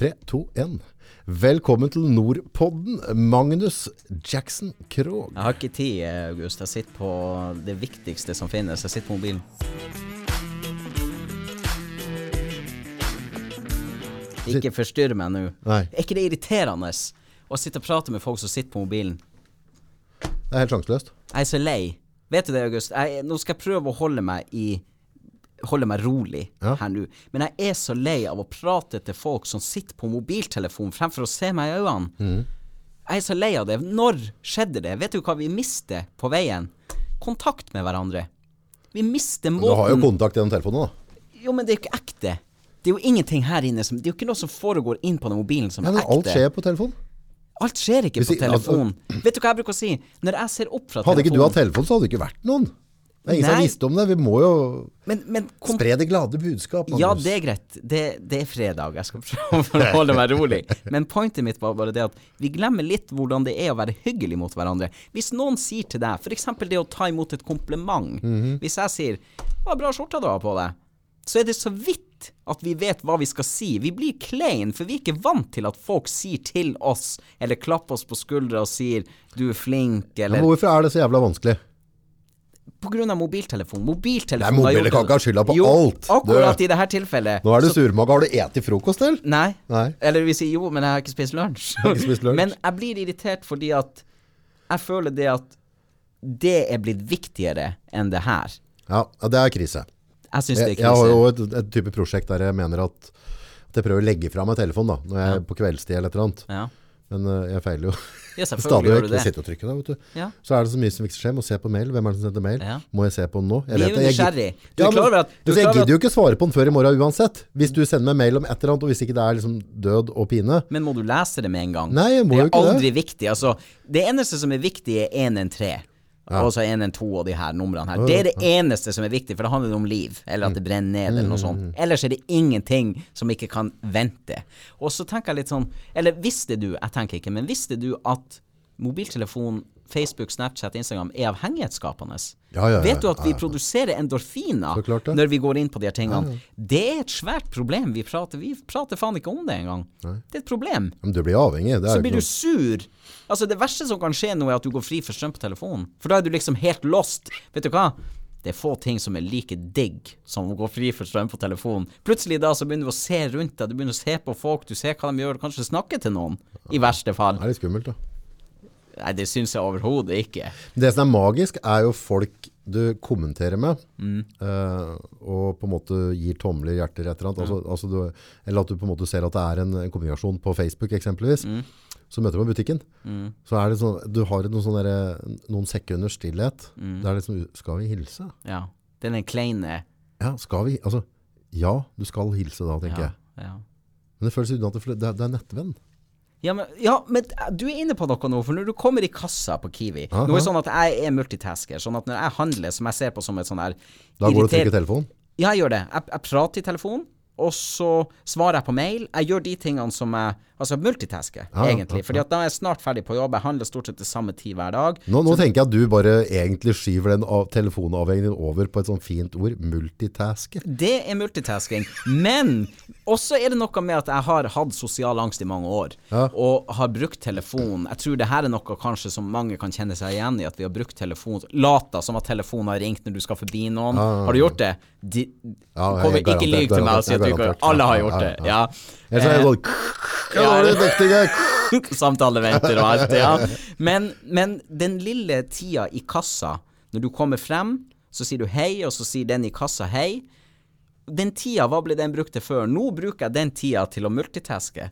Tre, to, én. Velkommen til Nordpodden, Magnus Jackson Krogh. Jeg har ikke tid, August. Jeg sitter på det viktigste som finnes. Jeg sitter på mobilen. Ikke forstyrr meg nå. Nei. Er ikke det irriterende å sitte og prate med folk som sitter på mobilen? Det er helt sjanseløst. Jeg er så lei. Vet du det, August? Jeg, nå skal jeg prøve å holde meg i Holde meg rolig Ja. her nå. Men jeg er så lei av å prate til folk som sitter på mobiltelefon fremfor å se meg i øynene. Mm. Jeg er så lei av det. Når skjedde det? Vet du hva vi mister på veien? Kontakt med hverandre. Vi mister måten Du har jo kontakt gjennom telefonen, da. Jo, men det er jo ikke ekte. Det er jo ingenting her inne som Det er jo ikke noe som foregår inn på den mobilen som er men ekte. alt skjer på telefon. Alt skjer ikke på telefonen altså- telefon. Vet du hva jeg bruker å si? Når jeg ser opp fra telefonen Hadde ikke du hatt telefon, så hadde det ikke vært noen. Det er ingen som har visst om det. Vi må jo Men, men kom... spre det glade budskap. Magnus. Ja, det er greit. Det, det er fredag. Jeg skal prøve å holde meg rolig. Men pointet mitt var bare det at vi glemmer litt hvordan det er å være hyggelig mot hverandre. Hvis noen sier til deg, f.eks. det å ta imot et kompliment Mhm. Hvis jeg sier 'Hva bra skjorta du har på deg', så er det så vidt at vi vet hva vi skal si. Vi blir klein, for vi er ikke vant til at folk sier til oss, eller klapper oss på skuldra og sier 'du er flink', eller Men hvorfor er det så jævla vanskelig? Av mobiltelefon. Mobiltelefon Nei, mobilen kan ikke ha skylda på jo, alt. Akkurat Du- i dette tilfellet. Nå er du surmaga. Har du eti frokost, eller? Nei. Nei. Eller vi sier jo, men jeg har ikke spist lunsj. ikke spist lunsj. men jeg blir irritert fordi at jeg føler det at det er blitt viktigere enn det her. Ja, ja, det er krise. Jeg syns det er krise. jeg har jo et, et type prosjekt der jeg mener at, at jeg prøver å legge fra meg telefonen da, når jeg er på kveldstid eller et eller annet. Ja. Men eh, jeg feiler jo ja, stadig vekk. Jeg sitter og trykker da, vet du. Ja. Så er det så mye som ikke skjer. Må se på mail. Hvem er det som sender mail? Ja. Må jeg se på den nå? Jeg er vet det. Jeg gid- Du er Ja, men- at- du er jeg gidder jo ikke svare på den før i morgen uansett. Hvis du sender meg mail om et eller annet, og hvis ikke det er liksom død og pine. Men må du lese det med en gang? Nei, jeg må det jo er ikke det. aldri viktig. Altså, det eneste som er viktig, er 113. Og så 112 og de her numrene her. Det er det eneste som er viktig, for det handler om liv. Eller at det brenner ned, eller noe Mm. sånt. Ellers er det ingenting som ikke kan vente. Og så tenker jeg litt sånn Eller visste du, jeg tenker ikke, men visste du at mobiltelefon, Facebook, Snapchat, Instagram er avhengighetsskapende? Ja, ja, ja, Vet du at vi produserer endorfiner når vi går inn på de her tingene? Det er et svært problem. Vi prater, vi prater faen ikke om det engang. Det er et problem. Men du blir avhengig. Det Så blir du sur. Altså Det verste som kan skje nå, er at du går fri for strøm på telefonen. For da er du liksom helt lost. Vet du hva? Det er få ting som er like digg som å gå fri for strøm på telefonen. Plutselig da så begynner du å se rundt deg, du begynner å se på folk, du ser hva de gjør, kanskje snakke til noen. I verste fall. det er litt skummelt, da. Nei, det syns jeg overhodet ikke. Det som er magisk, er jo folk du kommenterer med, Mm. uh, og på en måte gir tomler, hjerter, et eller annet. Altså, altså du, eller at du på en måte ser at det er en, en kommunikasjon på Facebook, eksempelvis. Mm. Så møter du på butikken. Så er det sånn, du har noen, der, noen sekunders stillhet. Mm. Det er liksom, skal vi hilse? Ja. Den er kleine. Ja, skal vi? Altså, ja, du skal hilse da, tenker Ja, jeg. ja. Men det føles uten at det, det er nettvenn. Ja men, ja, men du er inne på noe nå, for når du kommer i kassa på Kiwi Aha. Nå er det sånn at jeg er multitasker, sånn at når jeg handler, som jeg ser på som et sånn her Da går du og trykker telefonen. Ja, jeg gjør det. Jeg, jeg prater i telefon, og så svarer jeg på mail. Jeg gjør de tingene som jeg Altså multitasker, Ja, ja, egentlig. ja, Fordi at da er jeg snart ferdig på jobb. Jeg handler stort sett til samme tid hver dag. Nå, nå tenker jeg at du bare egentlig skyver den av, telefonavhengingen over på et sånt fint ord, multitaske. Det er multitasking. Men også er det noe med at jeg har hatt sosial angst i mange år, Ja. og har brukt telefon. Jeg tror det her er noe kanskje som mange kan kjenne seg igjen i, at vi har brukt telefon Lata som at telefonen har ringt når du skal forbi noen. Har du gjort det? De, Ja, kommer ikke lyv til meg og si at du ikke. Alle har Ja, gjort ja, det. ja. Det Eh, sånn var det dektige? Samtaleventer og alt, ja. Men, men den lille tida i kassa, når du kommer frem, så sier du hei, og så sier den i kassa hei. Den tida, hva ble den brukt til før? Nå bruker jeg den tida til å multitaske.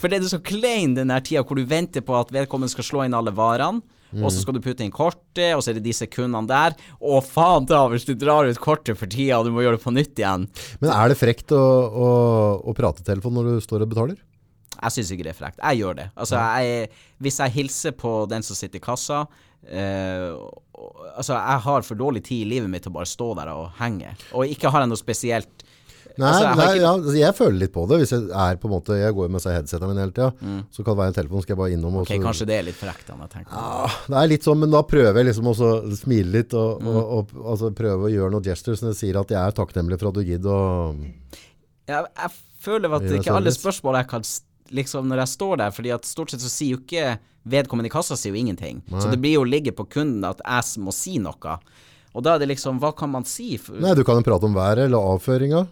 For det er så klein den der tida hvor du venter på at vedkommende skal slå inn alle varene, og så skal du putte inn kortet, og så er det de sekundene der. Å, faen ta hvis du drar ut kortet for tida, og du må gjøre det på nytt igjen. Men er det frekt å, å, å prate telefon når du står og betaler? Jeg syns ikke det er frekt. Jeg gjør det. Altså, jeg, hvis jeg hilser på den som sitter i kassa eh, Altså, jeg har for dårlig tid i livet mitt til å bare stå der og henge. Og ikke har jeg noe spesielt Nei, Altså, jeg nei ikke- ja, altså, jeg føler litt på det. Hvis jeg er på en måte Jeg går med seg headsetet mine hele tida. Så kan det være en telefon, skal jeg bare innom Ok, så kanskje det er litt frekt, da. jeg. Ah, Det er litt sånn, men da prøver jeg liksom å smile litt og, Mm. og, og altså prøve å gjøre noen gestures når jeg sier at jeg er takknemlig for at du gidder å Jeg, føler at ikke alle spørsmål jeg kan liksom når jeg står der, fordi at stort sett så sier jo ikke vedkommende i kassa sier jo ingenting. Så det blir jo ligge på kunden at jeg må si noe. Og da er det liksom, hva kan man si? Nei, du kan jo prate om været eller avføringa.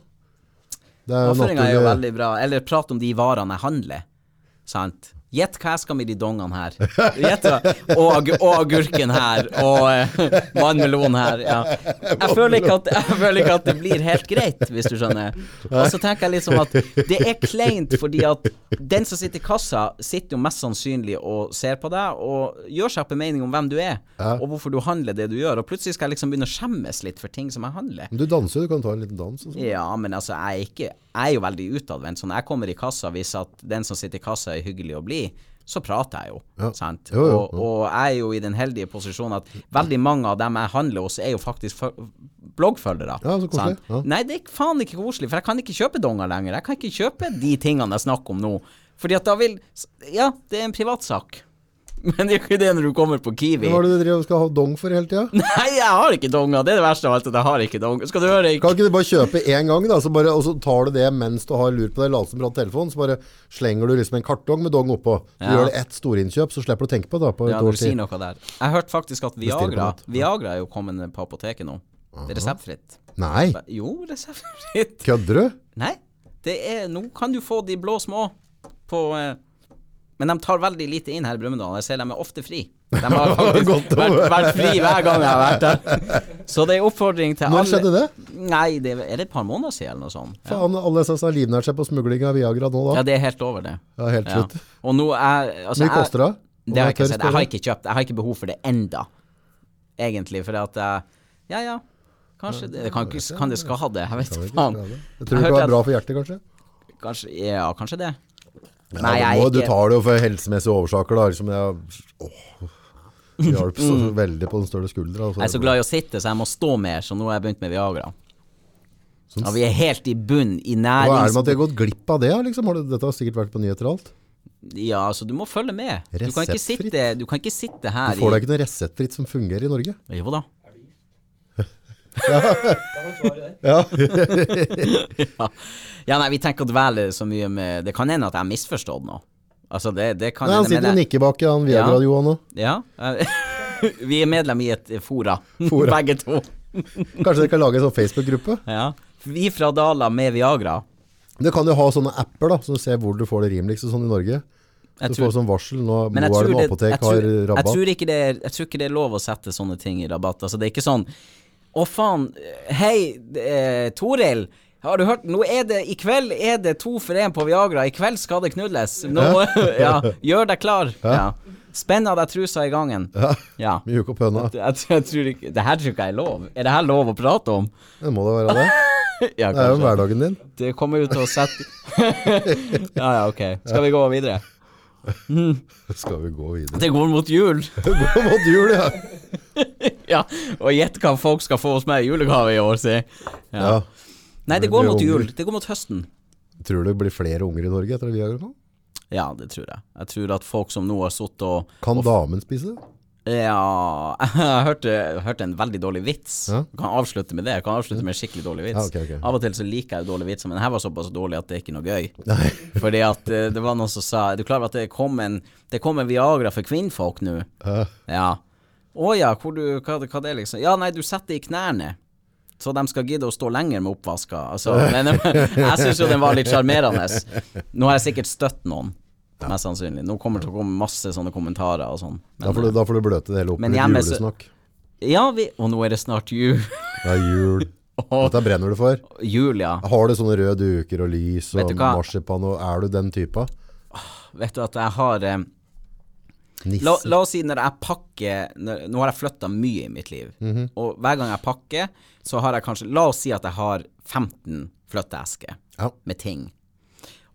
Avføringa er jo veldig bra. Eller prat om de varene jeg handler. Sant? Gjett hva jeg skal med de dongene her. Gjett. Og, og agurken her. Og uh, vannmelon her. Ja. Jeg, føler at, jeg føler ikke at det blir helt greit, hvis du skjønner. Og så tenker jeg liksom at det er kleint fordi at den som sitter i kassa, sitter jo mest sannsynlig og ser på deg og gjør seg opp en mening om hvem du er, og hvorfor du handler det du gjør. Og plutselig skal jeg liksom begynne å skjemmes litt for ting som jeg handler. Men Du danser jo, du kan ta en liten dans og sånn. Ja, men altså, jeg er, ikke, jeg er jo veldig utadvendt. Så når jeg kommer i kassa, hvis at den som sitter i kassa er hyggelig å bli, så prater jeg jo. Ja. Sant? Jo, jo, og, og jeg er jo i den heldige posisjonen at veldig mange av dem jeg handler hos, er jo faktisk bloggfølgere. Ja, så sant? Ja. Nei, det er faen ikke koselig, for jeg kan ikke kjøpe donger lenger. Jeg kan ikke kjøpe de tingene jeg snakker om nå. Fordi at da vil Ja, det er en privatsak. Men det er jo ikke det når du kommer på Kiwi. Hva er det du driver og skal ha dong for hele tida? Nei, jeg har ikke donga. Det er det verste av alt, at jeg har ikke dong. Skal du høre Kan ikke du bare kjøpe én gang, da, så bare, og så tar du det mens du har lurt på deg, later som du har telefon, så bare slenger du liksom en kartong med dong oppå. Du Ja. gjør det ett storinnkjøp, så slipper du å tenke på det på Ja, du sier noe der. Jeg hørte faktisk at Viagra. Viagra er jo kommet på apoteket nå. Det er reseptfritt. Nei, Jo, reseptfritt. kødder du? Nei, det er Nå kan du få de blå små på eh, Men de tar veldig lite inn her i Brumunddal. Jeg ser de er ofte fri. De har faktisk vært, vært fri hver gang jeg har vært der. Så det er oppfordring til Når alle skjedde det? Nei, det er, er det et par måneder siden eller noe sånt? Ja. Faen, alle som har livnært seg på smugling av Viagra nå da. ja, det er helt over, det. Ja, helt Ja. slutt. Og nå er altså, mye koster det? Det har jeg ikke sett. Jeg har ikke kjøpt. Jeg har ikke behov for det enda, egentlig. For at Ja, ja. Kanskje det kan, kan det skade? Jeg vet faen. Jeg tror det kan være bra for hjertet, kanskje. Kanskje Ja, kanskje det. Nei, jeg må- Du tar det jo for helsemessige årsaker, da. Liksom jeg Åh. Hjalp så veldig på den større skuldra. altså. Mm. Jeg er så glad i å sitte, så jeg må stå mer, så nå har jeg begynt med Viagra. Sånn Ja, vi er helt i bunn i Hva er det med at de har gått glipp av det? Liksom? Dette har sikkert vært på nyheter og alt. Ja, altså, du må følge med. Du kan sitte, du kan ikke sitte her Du får da ikke noe reseptfritt som fungerer i Norge. Jo da. Ja. Ja. ja, nei, vi tenker å dvele så mye med Det kan hende at jeg har misforstått noe. Altså, det, det kan Nei, han sitter og nikker bak han Viagra-Johan nå. Ja. eh, vi er medlem i et fora, Fora. begge to. Kanskje dere kan lage en sånn Facebook-gruppe? Ja. Vi fra Dala med Viagra. Du kan jo ha sånne apper da, som ser hvor du får det rimeligst og sånn i Norge. Jeg Du tror- får sånn varsel nå, Moelv tror, apotek jeg, tror, har jeg, tror ikke det er, jeg tror ikke det er lov å sette sånne ting i rabatt. Altså, det er ikke sånn Å, faen. Hei, eh, Toril. Har du hørt? Nå er det I kveld er det to for én på Viagra. I kveld skal det knulles. Nå, ja, gjør deg klar. Ja. Spenn av deg trusa i gangen. Ja, Ja. mjuk opp høna. Jeg, jeg tror ikke Det her tror ikke jeg er lov. Er det her lov å prate om? Det må da være det. Ja, Det er jo hverdagen din. Det kommer jo til å sette Ja, ja, ok. Skal vi gå videre? Skal vi gå videre. Det går mot jul. det går mot jul, ja. Ja, og gjett hva folk skal få hos meg i julegave i år, si. Ja. ja. Nei, det Det går mot unger. jul. Det går mot høsten. Tror du det blir flere unger i Norge etter at vi har gjort nå? Ja, det tror jeg. Jeg tror at folk som nå har sittet og Kan damen spise det? Ja Jeg hørte, hørte en veldig dårlig vits. Ja. Kan avslutte med det. Jeg kan avslutte med en skikkelig dårlig vits. Ja, okay, okay. Av og til så liker jeg dårlige vitser, men den her var såpass dårlig at det er ikke noe gøy. Fordi at eh, det var noen som sa Er du klar over at det kom en Det kom en Viagra for kvinnfolk nå? Ja. Ja. Å ja, hvor du, hva, hva det er liksom? Ja, nei, du setter i knærne. Så de skal gidde å stå lenger med oppvaska. Altså, men jeg syns jo den var litt sjarmerende. Nå har jeg sikkert støtt noen, mest sannsynlig. Nå kommer det til å komme masse sånne kommentarer og sånn. Da får, du, da får du bløte det hele opp med hjemme julesnakk. Ja, vi Og nå er det snart jul. Det er jul. Dette brenner du for. jul, ja. Har du sånne røde duker og lys og marsipan og Er du den typa? Vet du at jeg har eh? La, la oss si når jeg pakker når, Nå har jeg flytta mye i mitt liv. Mhm. Og hver gang jeg pakker, så har jeg kanskje La oss si at jeg har 15 flytteesker Ja. med ting.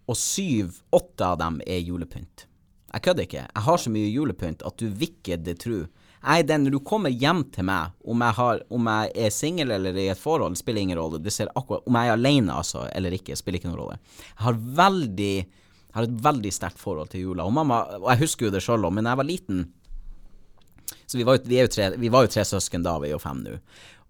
Og syv-åtte av dem er julepynt. Jeg kødder ikke. Jeg har så mye julepynt at du vikker det tru. Jeg er den, Når du kommer hjem til meg, om jeg, har, om jeg er singel eller i et forhold, spiller ingen rolle. Det ser akkurat, Om jeg er alene altså, eller ikke, spiller ikke noen rolle. Jeg har veldig jeg har et veldig sterkt forhold til jula. Og mamma, og jeg husker jo det sjøl òg, men da jeg var liten Så vi var, jo, vi, jo tre, vi var jo tre søsken da, vi er jo fem nå.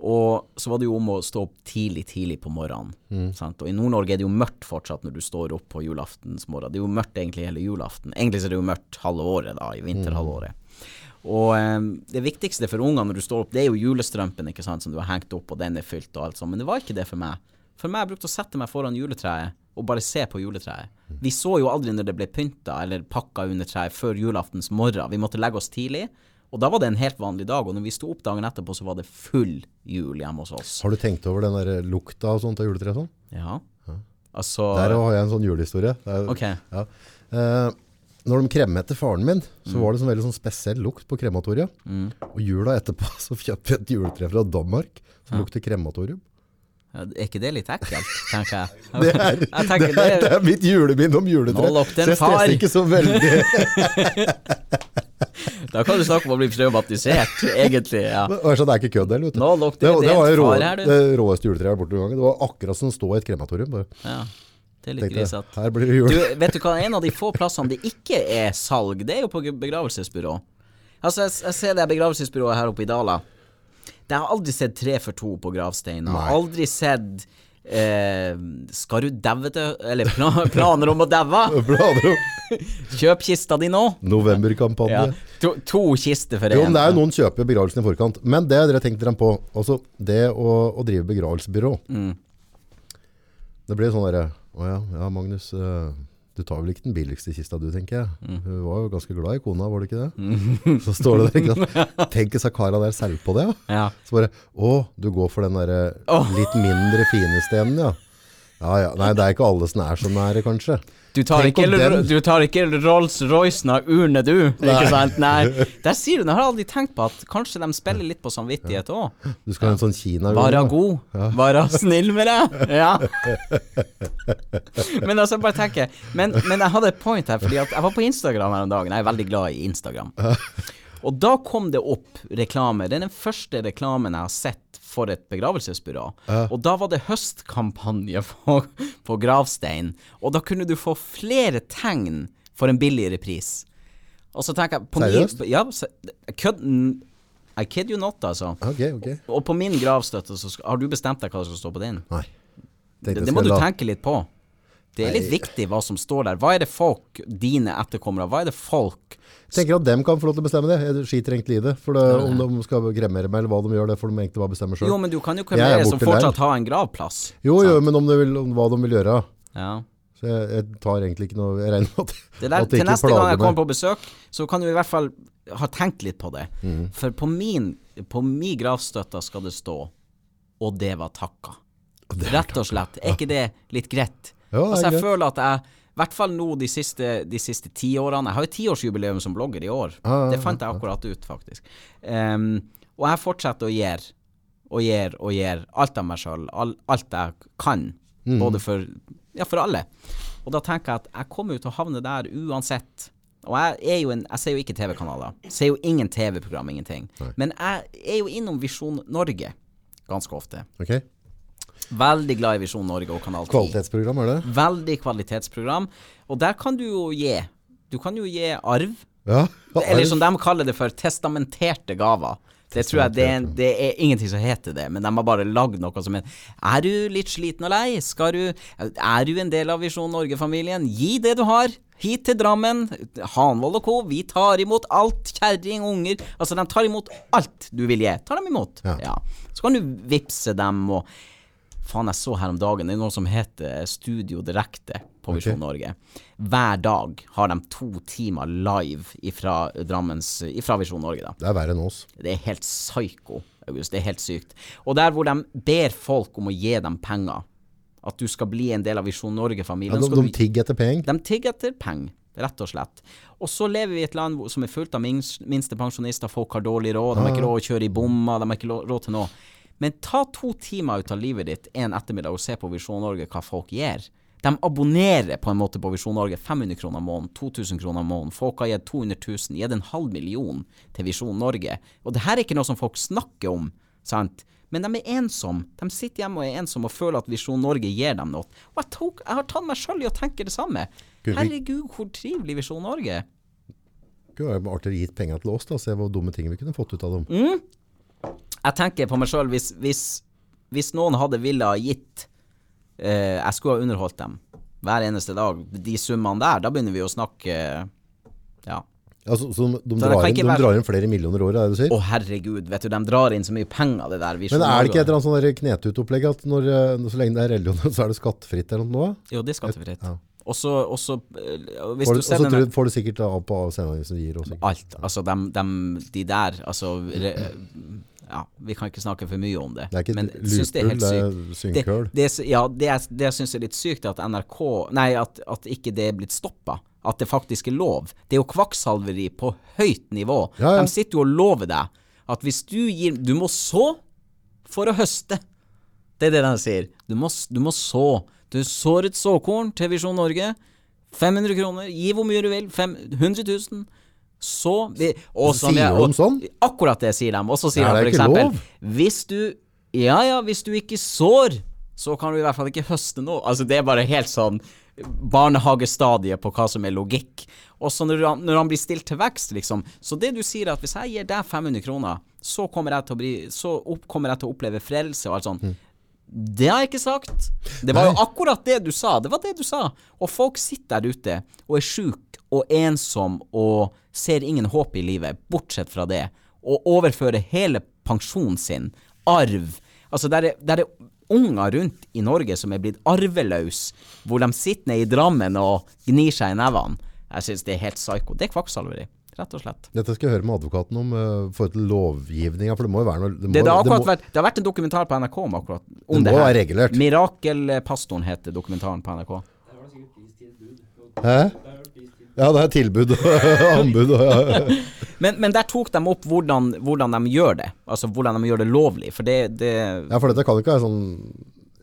Og så var det jo om å stå opp tidlig, tidlig på morgenen. Sant? Og i Nord-Norge er det jo mørkt fortsatt når du står opp på julaftens morgen. Det er jo mørkt egentlig hele julaften. Egentlig så er det jo mørkt halve året da, i vinterhalvåret. Og um, det viktigste for ungene når du står opp, det er jo julestrømpen ikke sant, som du har hengt opp, og den er fylt og alt sånt. Men det var ikke det for meg. For meg, brukte å sette meg foran juletreet og bare se på juletreet. Vi så jo aldri når det ble pynta eller pakka under treet før julaftens morgen. Vi måtte legge oss tidlig. Og da var det en helt vanlig dag, og når vi sto opp dagen etterpå, så var det full jul hjemme hos oss. Har du tenkt over den der lukta og sånt av juletreet sånn? Ja. Altså Der har jeg en sånn julehistorie. Der, okay. Ok. Ja. Eh, når de kremmet faren min, så var det sånn veldig sånn spesiell lukt på krematoriet. Mm. Og jula etterpå så kjøpte vi et juletre fra Danmark som lukter krematorium. Ja, Er ikke det litt ekkelt, tenker jeg? Det er, jeg det, tenker, er, det er mitt juleminne om juletre. Så jeg stresser ikke så veldig. Da kan du snakke om å bli traumatisert, egentlig. Ja. Altså, det er ikke kødd, heller. vet du. Nå det, det det var jo rå, her, det råeste juletreet borte noen gang. Det var akkurat som å stå i et krematorium. Bare. ja. Det er litt grisete. her blir det jul. Du, vet du hva, en av de få plassene det ikke er salg, det er jo på begravelsesbyrå. Altså, jeg, jeg ser det begravelsesbyrået her oppe i Dala. Jeg har aldri sett tre for to på gravsteinen. Aldri sett eh, Skal du daue til Eller pla planer om å daue? Kjøp kista di nå. Novemberkampanje. Ja. To, to kister for én. det er jo noen kjøper begravelsen i forkant. Men det dere tenkte dere på. Altså, det å, å drive begravelsesbyrå. Mm. Det blir sånn derre Å ja, ja, Magnus. eh, du tar vel ikke den billigste kista du, tenker jeg. Mm. Hun var jo ganske glad i kona, var det ikke det? Så står det der, ikke sant. Tenk seg kara der selv på det, ja. Ja. Så bare Å, du går for den derre litt mindre fine stenen, ja. Ja ja. Nei, det er ikke alle som er så nære, kanskje. Du tar, Tenk ikke, du tar ikke Rolls-Roycen av urne, du. Ikke sant? Nei. Der sier du, jeg har aldri tenkt på at kanskje de spiller litt på samvittighet òg. Du skal ha en sånn Kina Være god, være snill med deg. Ja. men altså, bare tenker men, men jeg hadde et point her, fordi jeg var på Instagram her en dag. Jeg er veldig glad i Instagram. Og da kom det opp reklame. Det er den første reklamen jeg har sett for et begravelsesbyrå. Og da var det høstkampanje for, på gravstein. Og da kunne du få flere tegn for en billigere pris. Og så tenker jeg på Seriøst? Min, ja, kødd I kid you not, altså. Okay, okay. Og på min gravstøtte så skal, har du bestemt deg hva som skal stå på din. Nei. Det, det må du tenke litt på. Det er litt viktig hva som står der. Hva er det folk, dine etterkommere, hva er det folk tenker at dem kan få lov til å bestemme det. Jeg skiter egentlig i det. For det, om de skal kremere meg eller hva de gjør, det får de egentlig bare bestemme sjøl. Jo, men du kan jo er kremere som fortsatt har ha en gravplass. Jo, jo, men om, vil, om hva de vil gjøre. Ja. Så jeg, jeg tar egentlig ikke noe Jeg regner med at, Det der, at det til neste gang jeg kommer på besøk, så kan du i hvert fall ha tenkt litt på det. Mm. For på min, på min gravstøtte skal det stå 'Og det var takka'. Rett og slett. Er ikke det litt greit? Ja, altså, jeg greit. føler at jeg i hvert fall nå de siste, de siste ti årene Jeg har jo tiårsjubileum som blogger i år. Ja, ja, Det fant jeg akkurat ut, faktisk. Um, og jeg fortsetter å gjøre og gjøre og gjøre alt av meg sjøl. alt jeg kan. Mm. Både for Ja, for alle. Og da tenker jeg at jeg kommer jo til å havne der uansett. Og jeg er jo en Jeg ser jo ikke TV-kanaler. Ser jo ingen TV-program, ingenting. Men jeg er jo innom Visjon Norge ganske ofte. Ok. Veldig glad i Visjon Norge og Kanal 10. Kvalitetsprogram, er det? Veldig kvalitetsprogram. Og der kan du jo gi Du kan jo gi arv. Ja. arv. Eller som de kaller det for testamenterte gaver. Det tror jeg det er, det er ingenting som heter det, men de har bare lagd noe som er Er du litt sliten og lei? Skal du Er du en del av Visjon Norge-familien? Gi det du har. Hit til Drammen. Hanvold og co. Vi tar imot alt. Kjerring, unger. Altså, de tar imot alt du vil gi. Tar dem imot. Ja. Så kan du vippse dem og Faen, jeg så her om dagen, det er noe som heter Studio Direkte på Visjon Norge. Hver dag har de to timer live ifra, Drammens, ifra Visjon Norge. da. Det er verre enn oss. Det er helt psyko, August. Det er helt sykt. Og der hvor de ber folk om å gi dem penger, at du skal bli en del av Visjon Norge-familien de, de tigger etter penger. de tigger etter penger, rett og slett. Og så lever vi i et land som er fullt av minstepensjonister, folk har dårlig råd, de har ikke råd å kjøre i bommer, de har ikke råd til noe. Men ta to timer ut av livet ditt en ettermiddag og se på Visjon Norge hva folk gir. De abonnerer på en måte på Visjon Norge. 500 kroner måneden, 2000 kroner måneden. Folk har gitt 200 000, gitt en halv million til Visjon Norge. Og det her er ikke noe som folk snakker om, sant? Men de er ensomme. De sitter hjemme og er ensomme og føler at Visjon Norge gir dem noe. Og jeg, tok, jeg har tatt meg sjøl i å tenke det samme. Herregud, hvor trivelig Visjon Norge er. Det artig artigere gitt penger til oss, da, se hvor dumme ting vi kunne fått ut av dem. Mm. Jeg tenker på meg sjøl, hvis, hvis, hvis noen hadde ville ha gitt eh, Jeg skulle ha underholdt dem hver eneste dag, de summene der, da begynner vi å snakke Ja. Altså, så de, så drar inn, de være- drar inn flere millioner i året, er det du sier? Å, herregud, vet du, de drar inn så mye penger, det der. Men er det ikke et eller annet sånn knetutopplegg at når, eh, så lenge det er religion, så er det skattefritt eller noe? Jo, det er skattefritt. Ja. Og så Får, du sikkert av på sendingen som gir også. Alt. Altså, de, de, de der Altså re, Ja, vi kan ikke snakke for mye om det. Det er ikke men det er helt sykt. Det, det, ja, det, det jeg syns er litt sykt, at NRK Nei, at, at ikke det er blitt stoppa. At det faktisk er lov. Det er jo kvakksalveri på høyt nivå. Ja, ja. De sitter jo og lover deg at hvis du gir Du må så for å høste. Det er det de sier. Du må, du må så. Du sår et såkorn til Visjon Norge. 500 kroner. Gi hvor mye du vil. Fem, 100 000. Så vi, og Sier de sånn? Akkurat det sier de. Og så sier Er de lov? Hvis du Ja ja, hvis du ikke sår, så kan du i hvert fall ikke høste noe. Altså Det er bare helt sånn barnehagestadiet på hva som er logikk. Og så når han, når han blir stilt til vekst, liksom Så det du sier, er at hvis jeg gir deg 500 kroner, så kommer jeg til å, bli, så opp, kommer jeg til å oppleve frelse og alt sånt. Mm. Det har jeg ikke sagt. Det var jo akkurat det du sa. Det var det du sa. Og folk sitter der ute og er sjuke og ensom og ser ingen håp i livet, bortsett fra det, og overfører hele pensjonen sin, arv Altså, der er, der er unger rundt i Norge som er blitt arveløse, hvor de sitter nede i Drammen og gnir seg i nevene. Jeg syns det er helt psyko. Det er kvakksalveri, rett og slett. Dette skal jeg høre med advokaten om uh, forhold til lovgivninga, for det må jo være noe Det, må, Det, det, har det må, vært, det har vært en dokumentar på NRK om akkurat om Det det, må her. være regulert. Mirakelpastoren heter dokumentaren på NRK. Det var sikkert Hæ? Ja, det er tilbud og anbud. Men, men der tok de opp hvordan, hvordan de gjør det. Altså hvordan de gjør det lovlig. For det, det ja, for dette kan ikke være sånn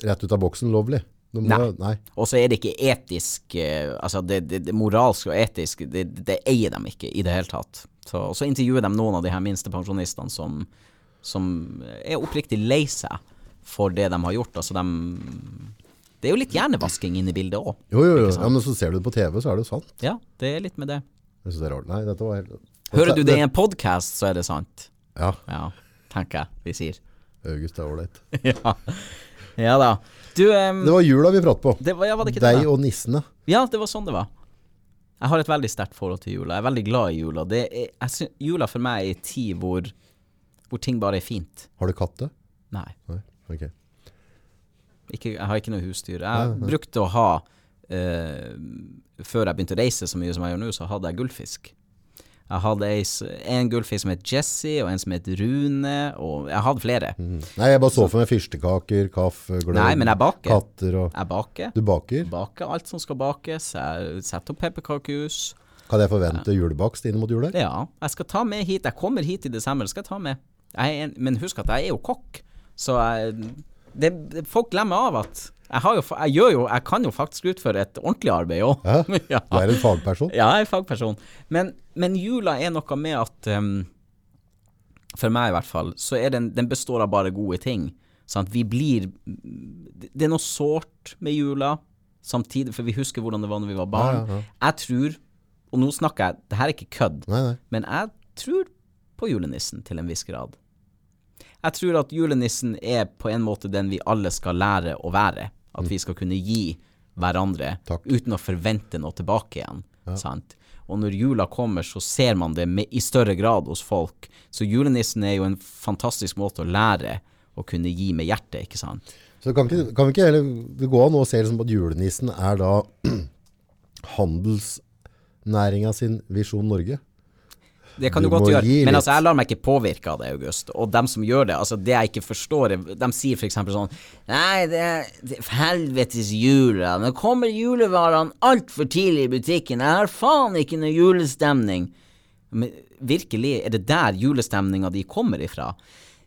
rett ut av boksen lovlig. Må, Nei. nei. Og så er det ikke etisk eh, Altså det, det, det moralsk og etisk, det, det eier de ikke i det hele tatt. Så, og så intervjuer de noen av de her minstepensjonistene som, som er oppriktig lei seg for det de har gjort. Altså de Det er jo litt hjernevasking inne i bildet òg. Jo, jo, jo. Ja, men så ser du det på TV, så er det jo sant. Ja, det er litt med det. Jeg synes det er rart. Nei, dette var helt... Hører du det i en podkast, så er det sant. Ja, Ja, tenker jeg vi sier. August er ålreit. ja. ja da. Du um... Det var jula vi pratet på. det var, ja, var det ikke det? Deg da? og nissene. Ja, det var sånn det var. Jeg har et veldig sterkt forhold til jula. Jeg er veldig glad i jula. Det er, jeg sy jula for meg er en tid hvor, hvor ting bare er fint. Har du katte? Nei. Nei, ok. Ikke, jeg har ikke noe husdyr. Jeg brukte å ha eh, Før jeg begynte å reise så mye som jeg gjør nå, så hadde jeg gullfisk. Jeg hadde en gullfisk som het Jesse, og en som het Rune, og jeg hadde flere. Mm. Nei, jeg bare så for meg fyrstekaker, kaffe, gløgg, Nei, men jeg baker. katter og... Jeg baker. Du baker? Baker alt som skal bakes. Jeg setter opp pepperkakehus. Kan jeg forvente julebakst inn mot jul her? Ja, jeg skal ta med hit. Jeg kommer hit i desember, skal jeg ta med. Jeg en, men husk at jeg er jo kokk, så jeg, det, det, folk glemmer av at jeg, har jo, jeg, gjør jo, jeg kan jo faktisk utføre et ordentlig arbeid òg. Ja. Du er en fagperson? ja, jeg er en fagperson. Men, men jula er noe med at um, For meg i hvert fall, så er den, den består av bare gode ting. Sant? Vi blir Det er noe sårt med jula, samtidig, for vi husker hvordan det var når vi var barn. Ja, ja, Jeg tror, og nå snakker jeg, det her er ikke kødd, Nei, nei. men jeg tror på julenissen til en viss grad. Jeg tror at julenissen er på en måte den vi alle skal lære å være. At vi skal kunne gi hverandre Takk. uten å forvente noe tilbake igjen. Sant? Og når jula kommer, så ser man det med, i større grad hos folk. Så julenissen er jo en fantastisk måte å lære å kunne gi med hjertet, ikke sant? Så kan, ikke, kan vi ikke heller det går an å se det som at julenissen er da handelsnæringa sin Visjon Norge? Det kan du, Du godt gjøre, men altså jeg lar meg ikke påvirke av det, August. Og dem som gjør det, altså det jeg ikke forstår, de sier eksempel sånn Nei, det er, helvetes jula. Nå kommer julevarene altfor tidlig i butikken. Jeg har faen ikke noe julestemning. Men virkelig, er det der julestemninga de kommer ifra?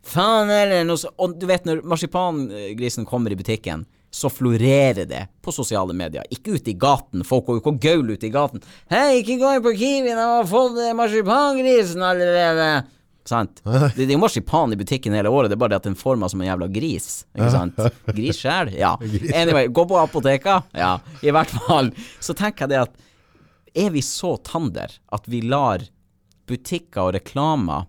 Faen heller Og du vet når marsipangrisen kommer i butikken, så florerer det på sosiale medier. Ikke ute i gaten. Folk går jo ikke og gauler ute i gaten. 'Hei, ikke gå inn på Kiwi, de har fått eh, marsipangrisen allerede'. Sant? Det, det er jo marsipan i butikken hele året, det er bare det at den former som en jævla gris. Ikke sant? Gris sjæl? Ja. Anyway, gå på apoteka? Ja. I hvert fall. Så tenker jeg det at er vi så tander at vi lar butikker og reklamer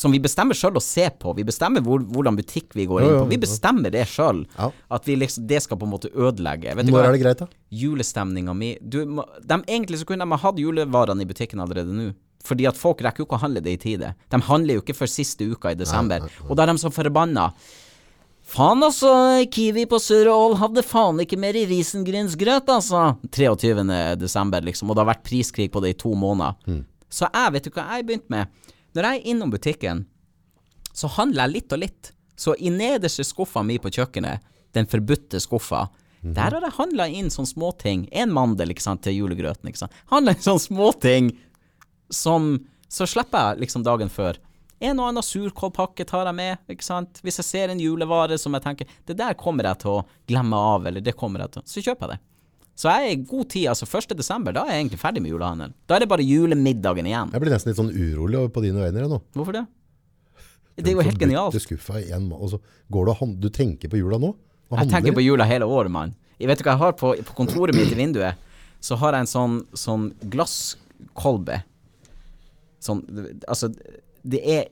som vi bestemmer sjøl å se på. Vi bestemmer hvor, hvordan butikk vi går inn på. Vi bestemmer det sjøl. At vi liksom, det skal på en måte ødelegge. Vet du Når er det greit, da? julestemninga mi du, de, Egentlig så kunne de ha hatt julevarene i butikken allerede nå. Fordi at folk rekker jo ikke å handle det i tide. De handler jo ikke før siste uka i desember. Og da er de så forbanna. Faen altså, Kiwi på Sør-Ål hadde faen ikke mer i risengrynsgrøt, altså. 23. desember, liksom. Og det har vært priskrig på det i to måneder. Så jeg, vet du hva jeg begynte med? Når jeg er innom butikken, så handler jeg litt og litt. Så i nederste skuffa mi på kjøkkenet, den forbudte skuffa, der har jeg handla inn sånne småting. En mandel ikke sant, til julegrøten. ikke sant. Handla inn sånne småting som Så slipper jeg liksom dagen før. En og annen surkålpakke tar jeg med, ikke sant. Hvis jeg ser en julevare som jeg tenker Det der kommer jeg til å glemme av, eller det kommer jeg til Så kjøper jeg det. Så jeg er i god tid. Altså 1. desember, da er jeg egentlig ferdig med julehandelen. Da er det bare julemiddagen igjen. Jeg blir nesten litt sånn urolig på dine vegne nå. Hvorfor det? Det er jo helt genialt. Du skuffa i en ma- og så går du Du tenker på jula nå? Jeg tenker på jula hele året, mann. Jeg vet du hva jeg har på, på kontoret mitt i vinduet? Så har jeg en sånn, sånn glasskolbe. Sånn, altså, det er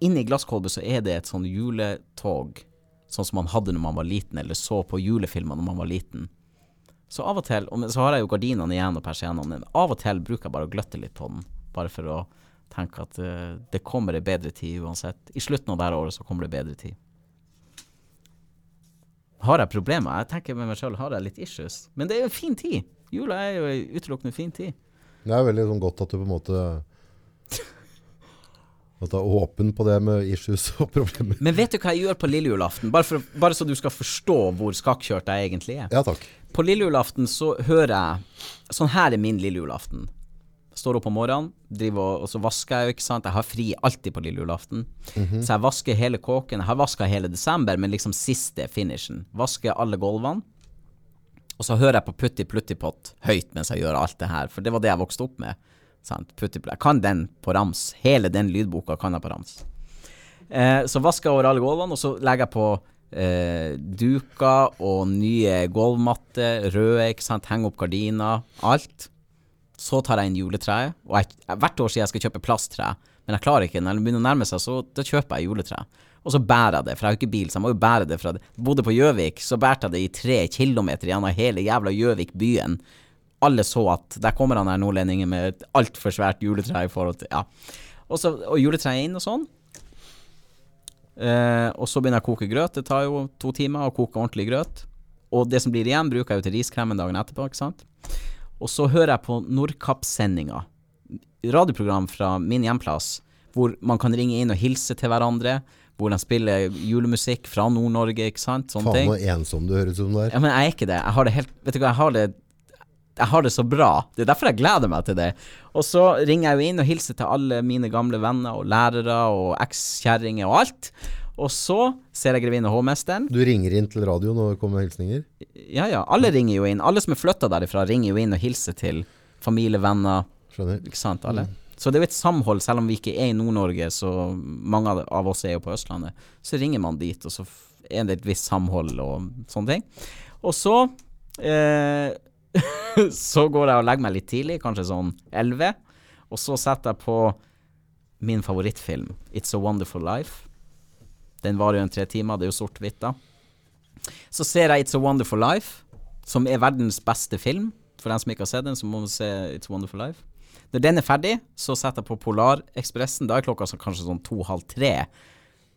Inni glasskolbe så er det et sånn juletog, sånn som man hadde når man var liten, eller så på julefilmer når man var liten. Så av og til, og så har jeg jo gardinene igjen og persiennene, av og til bruker jeg bare å gløtte litt på den, bare for å tenke at uh, det kommer en bedre tid uansett. I slutten av dette året så kommer det bedre tid. Har jeg problemer? Jeg tenker med meg sjøl, har jeg litt issues? Men det er jo en fin tid. Jula er jo en utelukkende fin tid. Det er veldig sånn godt at du på en måte At du er åpen på det med issues og problemer. Men vet du hva jeg gjør på lille julaften? Bare, for, bare så du skal forstå hvor skakkjørt jeg egentlig er. Ja takk. På lille julaften så hører jeg Sånn her er min lille julaften. Står opp om morgenen, driver og, så vasker jeg jo, ikke sant. Jeg har fri alltid på lille julaften. Så jeg vasker hele kåken. Jeg har vaska hele desember, men liksom siste finishen. Vasker alle gulvene. Og så hører jeg på Putti Plutti Pott høyt mens jeg gjør alt det her, for det var det jeg vokste opp med. Sant? Jeg kan den på rams. Hele den lydboka kan jeg på rams. Eh, så vasker jeg over alle gulvene, og så legger jeg på eh, duker og nye gulvmatter, røde, ikke sant, henger opp gardiner, alt. Så tar jeg inn juletreet, og jeg, hvert år sier jeg skal kjøpe plasttre, men jeg klarer ikke, når det begynner å nærme seg, så da kjøper jeg juletre. Og så bærer jeg det, for jeg har ikke bil, så jeg må jo bære det fra det. Bodde på Gjøvik, så bærte jeg det i tre kilometer gjennom hele jævla Gjøvik byen. Alle så at der kommer han her nordlendingen med et altfor svært juletre i forhold til Ja. Og, så, og juletreet inn og sånn. Eh, og så begynner jeg å koke grøt. Det tar jo to timer å koke ordentlig grøt. Og det som blir igjen, bruker jeg jo til riskremen dagen etterpå, ikke sant. Og så hører jeg på Nordkapp-sendinga, radioprogram fra min hjemplass, hvor man kan ringe inn og hilse til hverandre, hvor de spiller julemusikk fra Nord-Norge, ikke sant, sånne Faen så ensom du høres ut som du er. Ja, men jeg er ikke det. Jeg har det helt Vet du hva, jeg har det jeg har det så bra. Det er derfor jeg gleder meg til det. Og så ringer jeg jo inn og hilser til alle mine gamle venner og lærere og ekskjerringer og alt. Og så ser jeg Grevinne Hovmesteren. Du ringer inn til radioen og kommer kommer hilsninger. Ja ja, alle ringer jo inn. Alle som er flytta derifra, ringer jo inn og hilser til familie, venner, Skjønner. ikke sant, alle. Så det er jo et samhold, selv om vi ikke er i Nord-Norge, så mange av- av oss er jo på Østlandet. Så ringer man dit, og så er det et visst samhold og sånne ting. Og så eh, Så går jeg og legger meg litt tidlig, kanskje sånn 11, og så setter jeg på min favorittfilm, It's a Wonderful Life. Den varer jo en tre timer, det er jo sort-hvitt, da. Så ser jeg It's a Wonderful Life, som er verdens beste film. For den som ikke har sett den, så må man se It's a Wonderful Life. Når den er ferdig, så setter jeg på Polarekspressen. Da er klokka så kanskje sånn to-halv tre.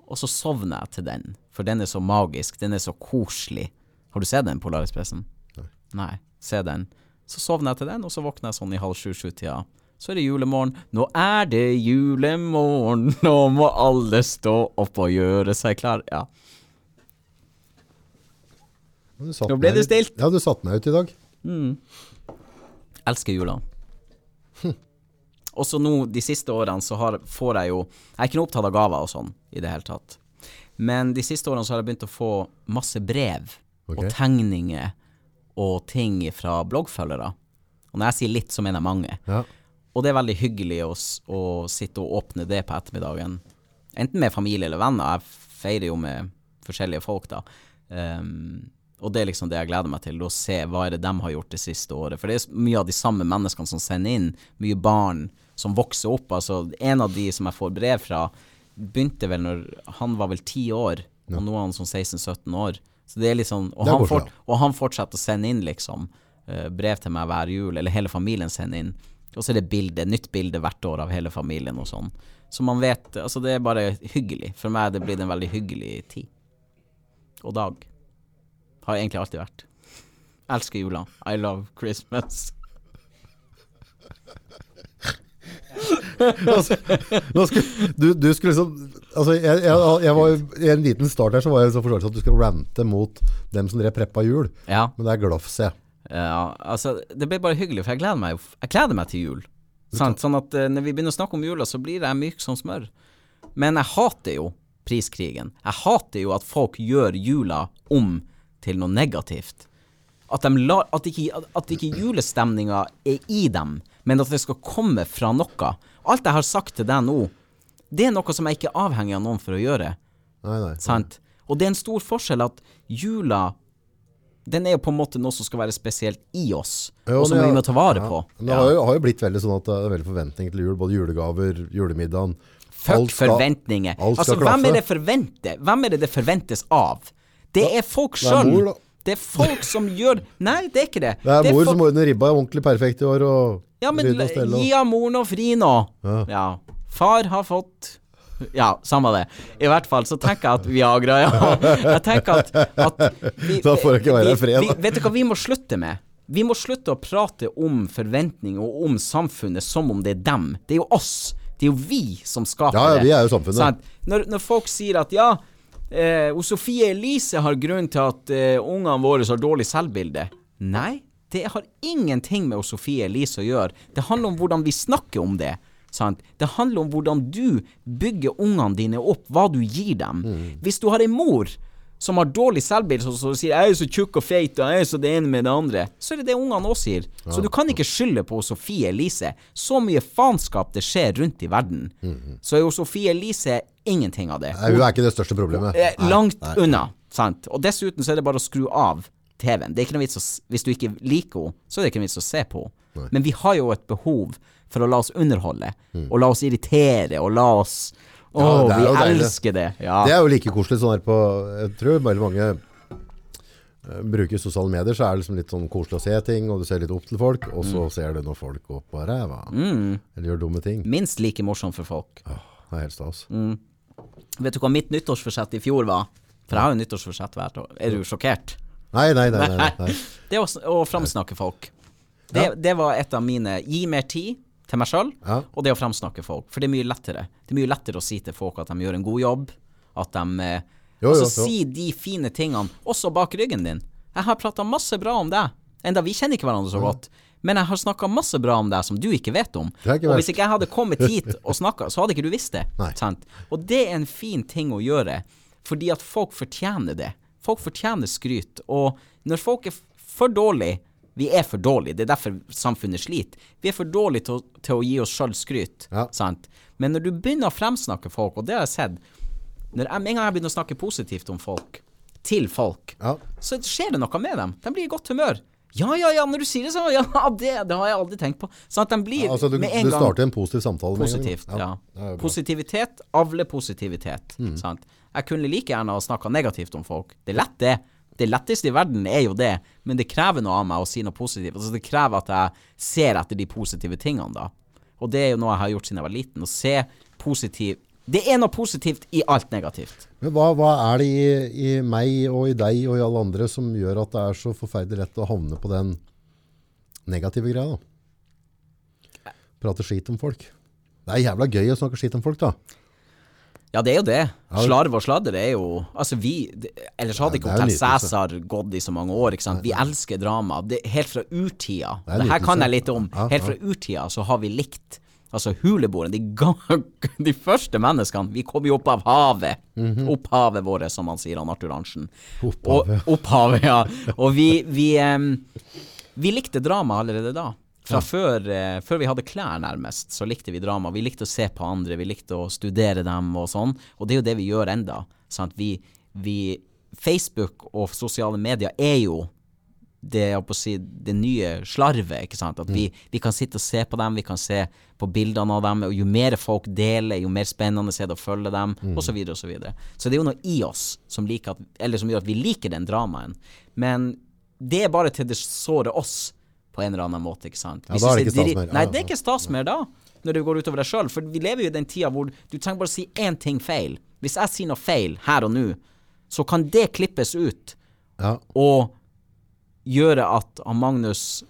Og så sovner jeg til den, for den er så magisk. Den er så koselig. Har du sett den, Polarekspressen? Nei. Nei, se den. Så sovner jeg til den, og så våkner jeg sånn i halv sju-sju-tida. Så er det julemorgen. Nå er det julemorgen, nå må alle stå opp og gjøre seg klar. Ja. Nå ble det stilt. Ja, du satte meg ut i dag. Elsker jula. Også nå, de siste årene, så har, får jeg jo Jeg er ikke noe opptatt av gaver og sånn i det hele tatt. Men de siste årene så har jeg begynt å få masse brev okay. og tegninger og ting fra bloggfølgere. Og når jeg sier litt, så mener jeg mange. Ja. Og det er veldig hyggelig å, å sitte og åpne det på ettermiddagen. Enten med familie eller venner. Jeg feirer jo med forskjellige folk, da. Um, Og det er liksom det jeg gleder meg til, å se hva er det de har gjort det siste året. For det er mye av de samme menneskene som sender inn, mye barn som vokser opp. Altså, en av de som jeg får brev fra, begynte vel når han var vel ti år, og nå er han sånn 16-17 år. Så det er liksom, og, han fort, og han fortsetter å sende inn liksom eh, brev til meg hver jul, eller hele familien sender inn. Og så er det bilde, nytt bilde hvert år av hele familien og sånn. Så man vet Altså, det er bare hyggelig. For meg er det blitt en veldig hyggelig tid. Og dag. Har egentlig alltid vært. Elsker jula. I love Christmas. altså, skulle, du, du skulle liksom altså, jeg, jeg, jeg var, I en liten start her så var jeg så forståelig at du skulle rante mot dem som drev preppa jul. Ja. Men det er glofs, jeg. Ja, altså, det ble bare hyggelig, for jeg gleder meg, jeg gleder meg til jul. Sant? Sånn at uh, når vi begynner å snakke om jula, så blir jeg myk som smør. Men jeg hater jo priskrigen. Jeg hater jo at folk gjør jula om til noe negativt. At, de lar, at ikke, at ikke julestemninga er i dem, men at det skal komme fra noe. Alt jeg har sagt til deg nå, det er noe som jeg ikke er avhengig av noen for å gjøre. Nei, nei. Sant? Og det er en stor forskjell at jula Den er jo på en måte noe som skal være spesielt i oss, Jo, og som vi må ta vare ja. på. Det har jo, har jo blitt veldig sånn at det er veldig forventning til jul. Både julegaver, julemiddagen. Fuck Alt skal- forventninger. alt skal Altså, hvem er det forventer? Hvem er det det forventes av? Det er folk sjøl. Det er folk som gjør Nei, det er ikke det. Det er mor folk- som ordner ribba ordentlig perfekt i år, og Ja, men og og gi av moren og fri nå. Ja. Ja. Far har fått Ja, samme det. I hvert fall så tenker jeg at Viagra, ja. Jeg tenker at, at vi, Da får det ikke være fred, da. vi, Vet du hva vi må slutte med? Vi må slutte å prate om forventninger og om samfunnet som om det er dem. Det er jo oss. Det er jo vi som skaper det. Ja, ja, vi er jo samfunnet. Sant? Når, når folk sier at ja, eh, og Sofie Elise har grunn til at eh, ungene våre har dårlig selvbilde. Nei, det har ingenting med Sofie Elise å gjøre. Det handler om hvordan vi snakker om det. Sant? Det handler om hvordan du bygger ungene dine opp, hva du gir dem. Hvis du har en mor som har dårlig selvbilde, som som sier 'jeg er så tjukk og feit', og 'jeg er så det ene med det andre', så er det det ungene også sier. Så du kan ikke skylde på Sofie Elise. Så mye faenskap det skjer rundt i verden. Så er jo Sofie Elise ingenting av det. Nei, hun er ikke det største problemet. Nei, langt nei. unna, sant. Og dessuten så er det bare å skru av TV-en. Det er ikke noe vits å Hvis du ikke liker henne, så er det ikke noe vits å se på henne. Men vi har jo et behov for å la oss underholde, og la oss irritere, og la oss Å, Mm. Ja, det er vi deilig. elsker det. Ja. Det er jo like koselig sånn her på Jeg tror veldig mange eh, bruker sosiale medier, så er det liksom litt sånn koselig å se ting, og du ser litt opp til folk, og Mm. så ser du når folk går på ræva. Eller gjør dumme ting. Minst like morsomt for folk. Åh, det er helt stas. Mm. Vet du hva mitt nyttårsforsett i fjor var? For jeg har jo nyttårsforsett hvert år. Er du sjokkert? Nei, nei, nei. nei, nei, nei. Det å, s- å framsnakke folk. Det, det var et av mine Gi mer tid til meg sjøl, Ja. og det å framsnakke folk. For det er mye lettere. Det er mye lettere å si til folk at de gjør en god jobb. At de eh, Jo, Altså jo, si de fine tingene også bak ryggen din. Jeg har prata masse bra om deg. Enda vi kjenner ikke hverandre så godt. Men jeg har snakka masse bra om deg som du ikke vet om. Ikke og hvis ikke jeg hadde kommet hit og snakka, så hadde ikke du visst det. Sant? Og det er en fin ting å gjøre, fordi at folk fortjener det. Folk fortjener skryt. Og når folk er for dårlige Vi er for dårlige, det er derfor samfunnet sliter. Vi er for dårlige til, å- til å gi oss sjøl skryt. Ja. Sant? Men når du begynner å fremsnakke folk, og det har jeg sett Med en gang jeg begynner å snakke positivt om folk, til folk, Ja. så skjer det noe med dem. De blir i godt humør. Ja, ja, ja, når du sier det så ja, det, det har jeg aldri tenkt på. Sånn at de blir Altså, du, med en gang du starter en positiv samtale med en gang. Positivt, ja. bra. Positivitet avler positivitet. Mm. Sant? Jeg kunne like gjerne ha snakka negativt om folk. Det er lett, det. Det letteste i verden er jo det, men det krever noe av meg å si noe positivt. Altså, det krever at jeg ser etter de positive tingene, da. Og det er jo noe jeg har gjort siden jeg var liten. Å se positiv Det er noe positivt i alt negativt. Men hva, hva er det i, i meg og i deg og i alle andre som gjør at det er så forferdelig lett å havne på den negative greia da? Prate skit om folk. Det er jævla gøy å snakke skit om folk da. Ja, det er jo det. Slarv og sladder er jo Altså, vi det, Ellers hadde ikke Hotell. Cæsar gått i så mange år, ikke sant. Vi elsker drama. Det, helt fra urtida. Det Det, her kan jeg litt om. Helt fra urtida så har vi likt Altså huleboerne, de, de første menneskene, vi kom jo opp av havet. Opphavet vårt, som han sier, han Arthur Arntzen. Opphavet. Og, opphavet, ja. Og vi, vi, um, vi likte drama allerede da. Fra før, eh, før vi hadde klær, nærmest, så likte vi drama. Vi likte å se på andre, vi likte å studere dem og sånn. Og det er jo det vi gjør enda. Vi, vi, Facebook og sosiale medier er jo det, si, det nye slarvet. ikke sant? At vi, vi kan sitte og se på dem, vi kan se på bildene av dem. og Jo mer folk deler, jo mer spennende er det å følge dem, mm. osv. Så, videre, og så, videre. så det er jo noe i oss som, at, eller som gjør at vi liker den dramaen. Men det er bare til det sårer oss på en eller annen måte. ikke sant? ja, da er det ikke stas mer. Nei, det er ikke stas mer da, når det går utover deg sjøl. For vi lever jo i den tida hvor du trenger bare å si én ting feil. Hvis jeg sier noe feil her og nå, så kan det klippes ut. Ja. Og gjøre at Magnus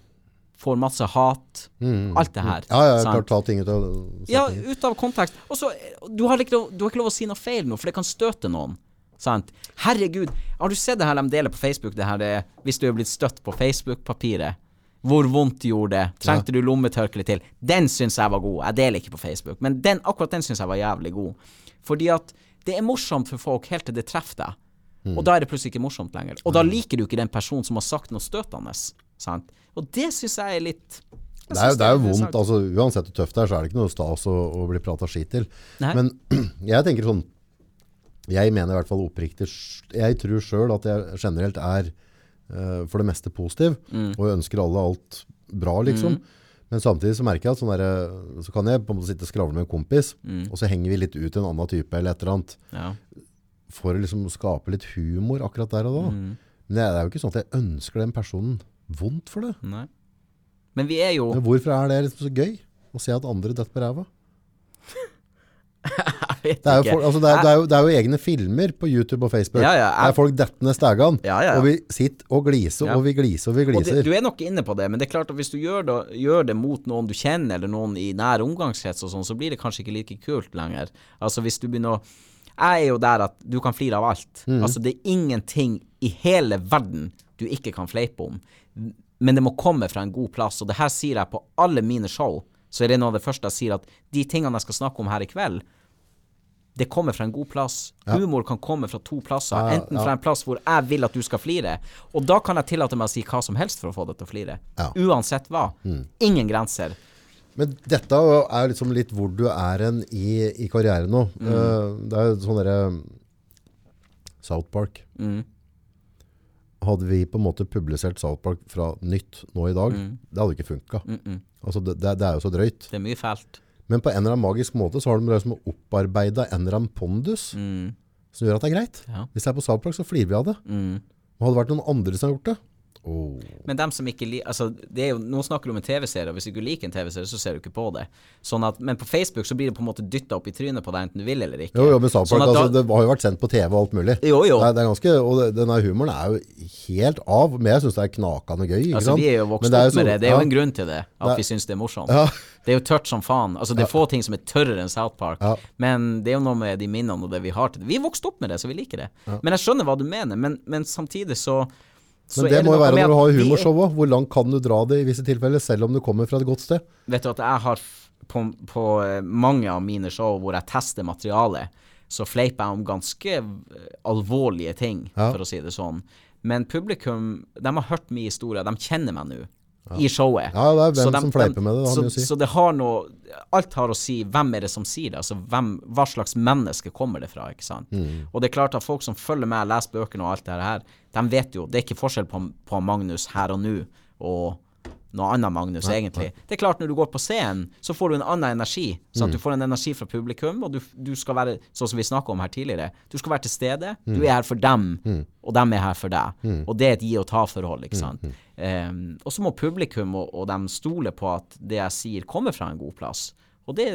får masse hat. Mm, alt det her. Ja, ja, klart ta ting ut av Ja, ut av kontekst. Og så, du, har ikke lov, du har ikke lov å si noe feil nå, for det kan støte noen. Sant? Herregud, har du sett det her de deler på Facebook, det her det, hvis du er blitt støtt på Facebook-papiret? Hvor vondt gjorde det? Trengte du lommetørkle til? Den syns jeg var god. Jeg deler ikke på Facebook, men den, akkurat den syns jeg var jævlig god. Fordi at det er morsomt for folk helt til det treffer deg. Mm. Og da er det plutselig ikke morsomt lenger. Og da liker du ikke den personen som har sagt noe støtende. Sant? Og det syns jeg er litt det er, det er, jo vondt. altså Uansett hvor tøft det er, så er det ikke noe stas å, å bli prata skit til. Nei. Men jeg tenker sånn Jeg mener i hvert fall oppriktig Jeg tror sjøl at jeg generelt er uh, for det meste positiv, mm. og ønsker alle alt bra, liksom. Mm. Men samtidig så merker jeg at sånn der, så kan jeg på en måte sitte og skravle med en kompis, mm. og så henger vi litt ut en annen type eller et eller annet. Ja for å liksom skape litt humor akkurat der og da. Mm. Men det er jo ikke sånn at jeg ønsker den personen vondt for det. Nei. Men vi er jo Men Hvorfor er det liksom så gøy å se at andre detter på ræva? det, er jo, altså det, er, det, er jo, det, er jo, egne filmer på YouTube og Facebook. Ja, ja, jeg, det er folk dettende stegene. Ja, og vi sitter og gliser og vi gliser og vi gliser. Og du er nok inne på det, men det er klart at hvis du gjør det, gjør det mot noen du kjenner, eller noen i nær omgangskrets og sånn, så blir det kanskje ikke like kult lenger. Altså hvis du begynner å jeg er jo der at du kan flire av alt. Mm. Altså, det er ingenting i hele verden du ikke kan fleipe om. Men det må komme fra en god plass, og det her sier jeg på alle mine show. Så er det noe av det første jeg sier, at de tingene jeg skal snakke om her i kveld, det kommer fra en god plass. Ja. Humor kan komme fra to plasser. Ja, enten fra en plass hvor jeg vil at du skal flire, og da kan jeg tillate meg å si hva som helst for å få deg til å flire. Uansett hva. Mm. Ingen grenser. Men dette er liksom litt hvor du er hen i, i, karrieren nå. Mm. Uh, det er sånn derre South Park. Mm. Hadde vi på en måte publisert South Park fra nytt nå i dag, mm. det hadde ikke funka. Altså, det, det, det, er jo så drøyt. Det er mye fælt. Men på en eller annen magisk måte så har de liksom opparbeida en eller annen pondus mm. som gjør at det er greit. Ja. Hvis jeg er på Salplak, så flirer vi av det. Mm. Og hadde det vært noen andre som har gjort det, Oh. Men dem som ikke liker altså, Nå snakker du om en TV-serie, og hvis du ikke liker en TV-serie, så ser du ikke på det. Sånn at, men på Facebook så blir det på en måte dytta opp i trynet på deg, enten du vil eller ikke. Jo, jo, men South sånn altså, Det har jo vært sendt på TV og alt mulig. Jo, jo. Det er, det er ganske, og det, denne humoren er jo helt av. Men jeg syns det er knakende gøy. altså, sant? Vi er jo vokst opp så, med det. Det er jo en grunn til det, at det, vi syns det er morsomt. Ja. Det er jo tørt som faen. Altså, det er få ting som er tørrere enn South Park. Ja. Men det er jo noe med de minnene og det vi har til det. Vi er vokst opp med det, så vi liker det. Men jeg skjønner hva du mener. Men, men samtidig så men det, det må jo være når du har humorshow òg. Hvor langt kan du dra det i visse tilfeller, selv om du kommer fra et godt sted? Vet du at jeg har på, på eh, mange av mine show hvor jeg tester materialet, så fleiper jeg om ganske eh, alvorlige ting, ja. for å si det sånn. Men publikum, de har hørt min historie, de kjenner meg nå ja. i showet. Ja, det er hvem de, som fleiper med det. Det så, si. så, det har noe Alt har å si hvem er det som sier det. Altså hvem, hva slags menneske kommer det fra, ikke sant. Mm. Og det er klart at folk som følger med, leser bøkene og alt det her, de vet jo Det er ikke forskjell på, på Magnus her og nå og noe annet Magnus, nei, egentlig. Nei. Det er klart, når du går på scenen, så får du en annen energi. så mm. Du får en energi fra publikum, og du, du, skal være, sånn som vi snakka om her tidligere, du skal være til stede. Mm. Du er her for dem, mm. og dem er her for deg. Mm. Og det er et gi og ta-forhold, ikke mm, sant. Um, og så må publikum og, og dem stole på at det jeg sier, kommer fra en god plass. Og det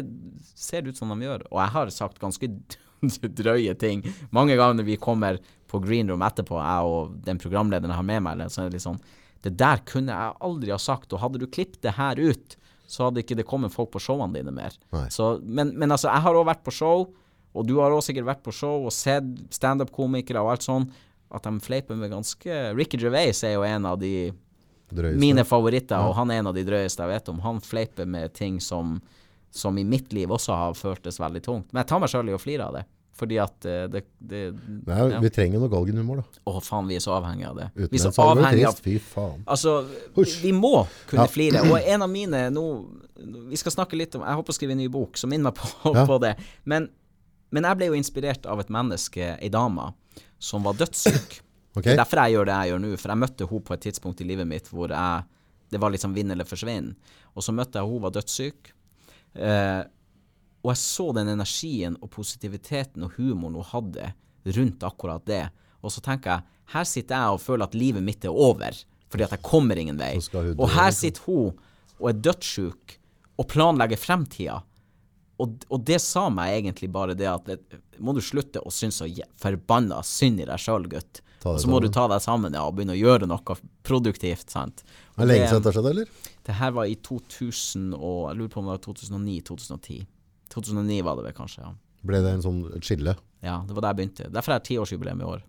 ser det ut som de gjør. Og jeg har sagt ganske drøye ting mange ganger når vi kommer på green room etterpå, jeg og den programlederen jeg har med meg, så er det litt sånn det der kunne jeg aldri ha sagt, og hadde du klippet det her ut, så hadde ikke det kommet folk på showene dine mer. Så, men, men, altså, jeg har òg vært på show, og du har òg sikkert vært på show og sett standup-komikere og alt sånn, at de fleiper med ganske Ricky Gervais er jo en av de drøyeste. mine favoritter, ja. og han er en av de drøyeste jeg vet om. Han fleiper med ting som, som i mitt liv også har føltes veldig tungt. Men jeg tar meg sjøl i å flire av det. Fordi at eh, det, det Nei, ja. Vi trenger noe galgenhumor, da. Å, faen, vi er så avhengige av det. Uten vi er så avhengige av Fy faen. Altså, Husk. vi må kunne ja. flire. Og en av mine nå Vi skal snakke litt om Jeg håper å skrive en ny bok som minner meg på, ja. på det. Men, men, jeg ble jo inspirert av et menneske, ei dame, som var dødssyk. Okay. Det er derfor jeg gjør det jeg gjør nå. For jeg møtte henne på et tidspunkt i livet mitt hvor jeg det var liksom vinn eller forsvinn. Og så møtte jeg henne, hun var dødssyk. Eh, og jeg så den energien og positiviteten og humoren hun hadde rundt akkurat det. Og så tenker jeg, her sitter jeg og føler at livet mitt er over, fordi at jeg kommer ingen vei. Og her liksom. sitter hun og er dødssjuk og planlegger fremtida. Og, og det sa meg egentlig bare det at vet, må du slutte å synes så forbanna synd i deg sjøl, gutt. Og så må du ta deg sammen ja, og begynne å gjøre noe produktivt. sant? Er Og det lenge det- siden dette skjedde, eller? det her var i 2000 og Jeg lurer på om det var 2009-2010. 2009 var det vel kanskje, ja. Ble det en sånn et skille? Ja, det var der jeg begynte. Derfor er jeg tiårsjubileum i år.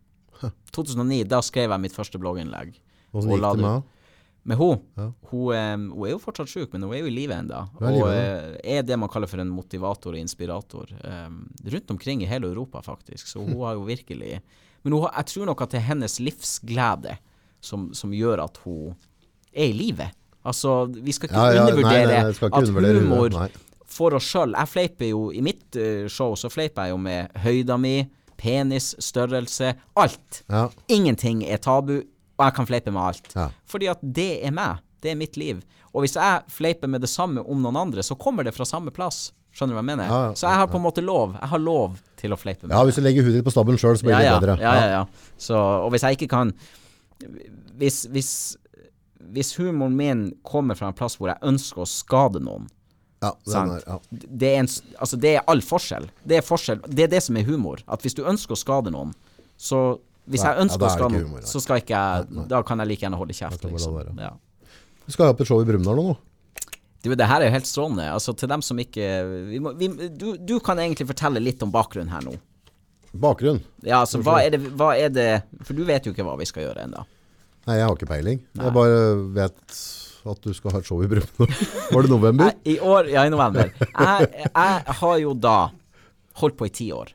2009, da skrev jeg mitt første blogginnlegg. Åssen gikk det med henne? Med hun, Ja. hun, hun er jo fortsatt syk, men hun er jo i live ennå. Og eh, er det man kaller for en motivator og inspirator. Um, rundt omkring i hele Europa, faktisk. Så hun har jo virkelig Men har- jeg tror nok at det er hennes livsglede som, som gjør at hun er i live. Altså, vi skal ikke Ja, ja, undervurdere nei, nei, skal ikke at undervurdere humor nei. For oss sjøl Jeg fleiper jo I mitt eh, show så fleiper jeg jo med høyda mi, penis, størrelse, alt. Ja. Ingenting er tabu, og jeg kan fleipe med alt. Ja. Fordi at det er meg. Det er mitt liv. Og hvis jeg fleiper med det samme om noen andre, så kommer det fra samme plass. Skjønner du hva jeg mener? Ja, så jeg har på en måte lov. Jeg har lov til å fleipe med ja, hvis du legger hudet ditt på stabelen sjøl, så blir det bedre. Ja, ja, ja. Så, og hvis jeg ikke kan Hvis, hvis, hvis humoren min kommer fra en plass hvor jeg ønsker å skade noen, Ja, er, ja. det er, en, altså det er all forskjell. Det er forskjell. Det er det som er humor. At hvis du ønsker å skade noen, så Hvis Nei, jeg ønsker ja, å skade ikke noen, humor, så skal ikke jeg Da kan jeg like gjerne holde kjeft, liksom. Ja. Vi skal ha opp et show i Brumunddal nå. nå. Du, det her er jo helt strålende. Altså, til dem som ikke vi må, vi, du, du kan egentlig fortelle litt om bakgrunnen her nå. Bakgrunn? Ja, altså, hva er det, hva er det For du vet jo ikke hva vi skal gjøre ennå. Nei, jeg har ikke peiling. Jeg bare vet at du skal ha et show i Brumunddal. Var det november? I år, ja, i november. Jeg, jeg har jo da holdt på i ti år.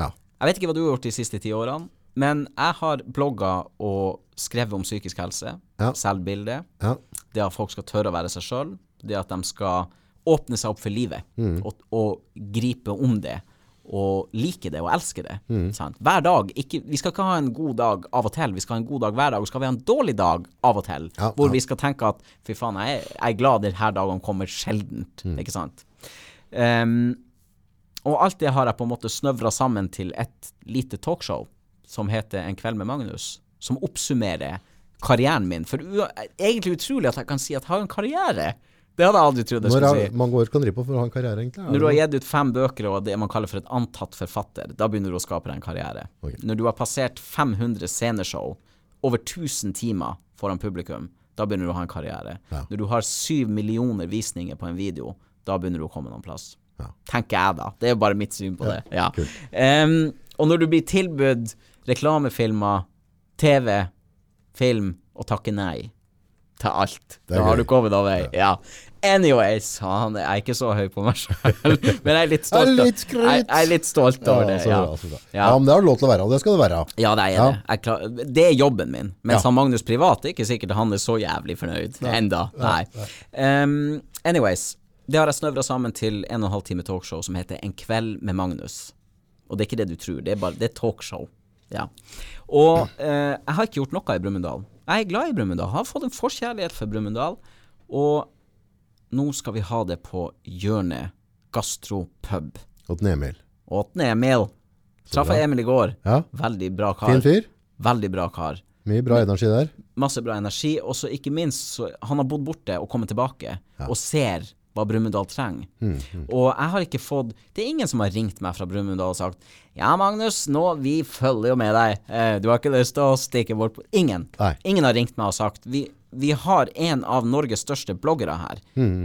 Ja. Jeg vet ikke hva du har gjort de siste ti årene, men jeg har blogga og skrevet om psykisk helse, Ja. selvbilde, ja. det at folk skal tørre å være seg sjøl, det at de skal åpne seg opp for livet Mm. og, og gripe om det. Og like det og elske det. Mm. Sant? Hver dag. Ikke, vi skal ikke ha en god dag av og til, vi skal ha en god dag hver dag. Og skal vi ha en dårlig dag av og til, Ja, hvor ja. vi skal tenke at fy faen, jeg, jeg er glad denne dagen kommer sjeldent. Mm. Ikke sant? Um, og alt det har jeg på en måte snøvra sammen til et lite talkshow som heter En kveld med Magnus, som oppsummerer karrieren min. For egentlig utrolig at jeg kan si at jeg har en karriere. Det hadde jeg aldri trodd jeg Når skulle si. mange år kan drive på for å ha en karriere, egentlig? Når du har gitt ut fem bøker og det man kaller for et antatt forfatter, da begynner du å skape deg en karriere. Okay. Når du har passert 500 sceneshow, over 1000 timer foran publikum, da begynner du å ha en karriere. Ja. Når du har syv millioner visninger på en video, da begynner du å komme noen plass. Ja. Tenker jeg, da. Det er bare mitt syn på det. Ja. um, og når du blir tilbudt reklamefilmer, TV, film, og takker nei til alt, da har du kommet av vei. Ja. Anyways, han jeg er ikke så høy på meg sjøl, men jeg er litt stolt. Jeg er litt skryt. Jeg, jeg er litt stolt over det. Ja. bra, så bra. Ja. ja, men det har du lov til å være, og det skal du være. Ja, det er Ja. det. Klar, det er jobben min. Mens han Magnus privat, er ikke sikkert han er så jævlig fornøyd enda. Nei. Um, anyways, det har jeg snøvra sammen til en og en halv time talkshow som heter En kveld med Magnus. Og det er ikke det du tror, det er bare det er talkshow. Ja. Og uh, jeg har ikke gjort noe i Brumunddal. Jeg er glad i Brumunddal, har fått en forkjærlighet for Brumunddal. Og nå skal vi ha det på Hjørnet gastropub. Åtten Emil. Åtten Emil. Traff Emil i går. Ja, Veldig bra kar. fin fyr. Veldig bra kar. Mye bra energi der. Masse bra energi. Og så ikke minst, så han har bodd borte og kommet tilbake, og ser hva Brumunddal trenger. Og jeg har ikke fått Det er ingen som har ringt meg fra Brumunddal og sagt Ja, Magnus, nå, vi følger jo med deg. Eh, du har ikke lyst til å stikke bort på Ingen. Nei. Ingen har ringt meg og sagt Vi, vi har en av Norges største bloggere her.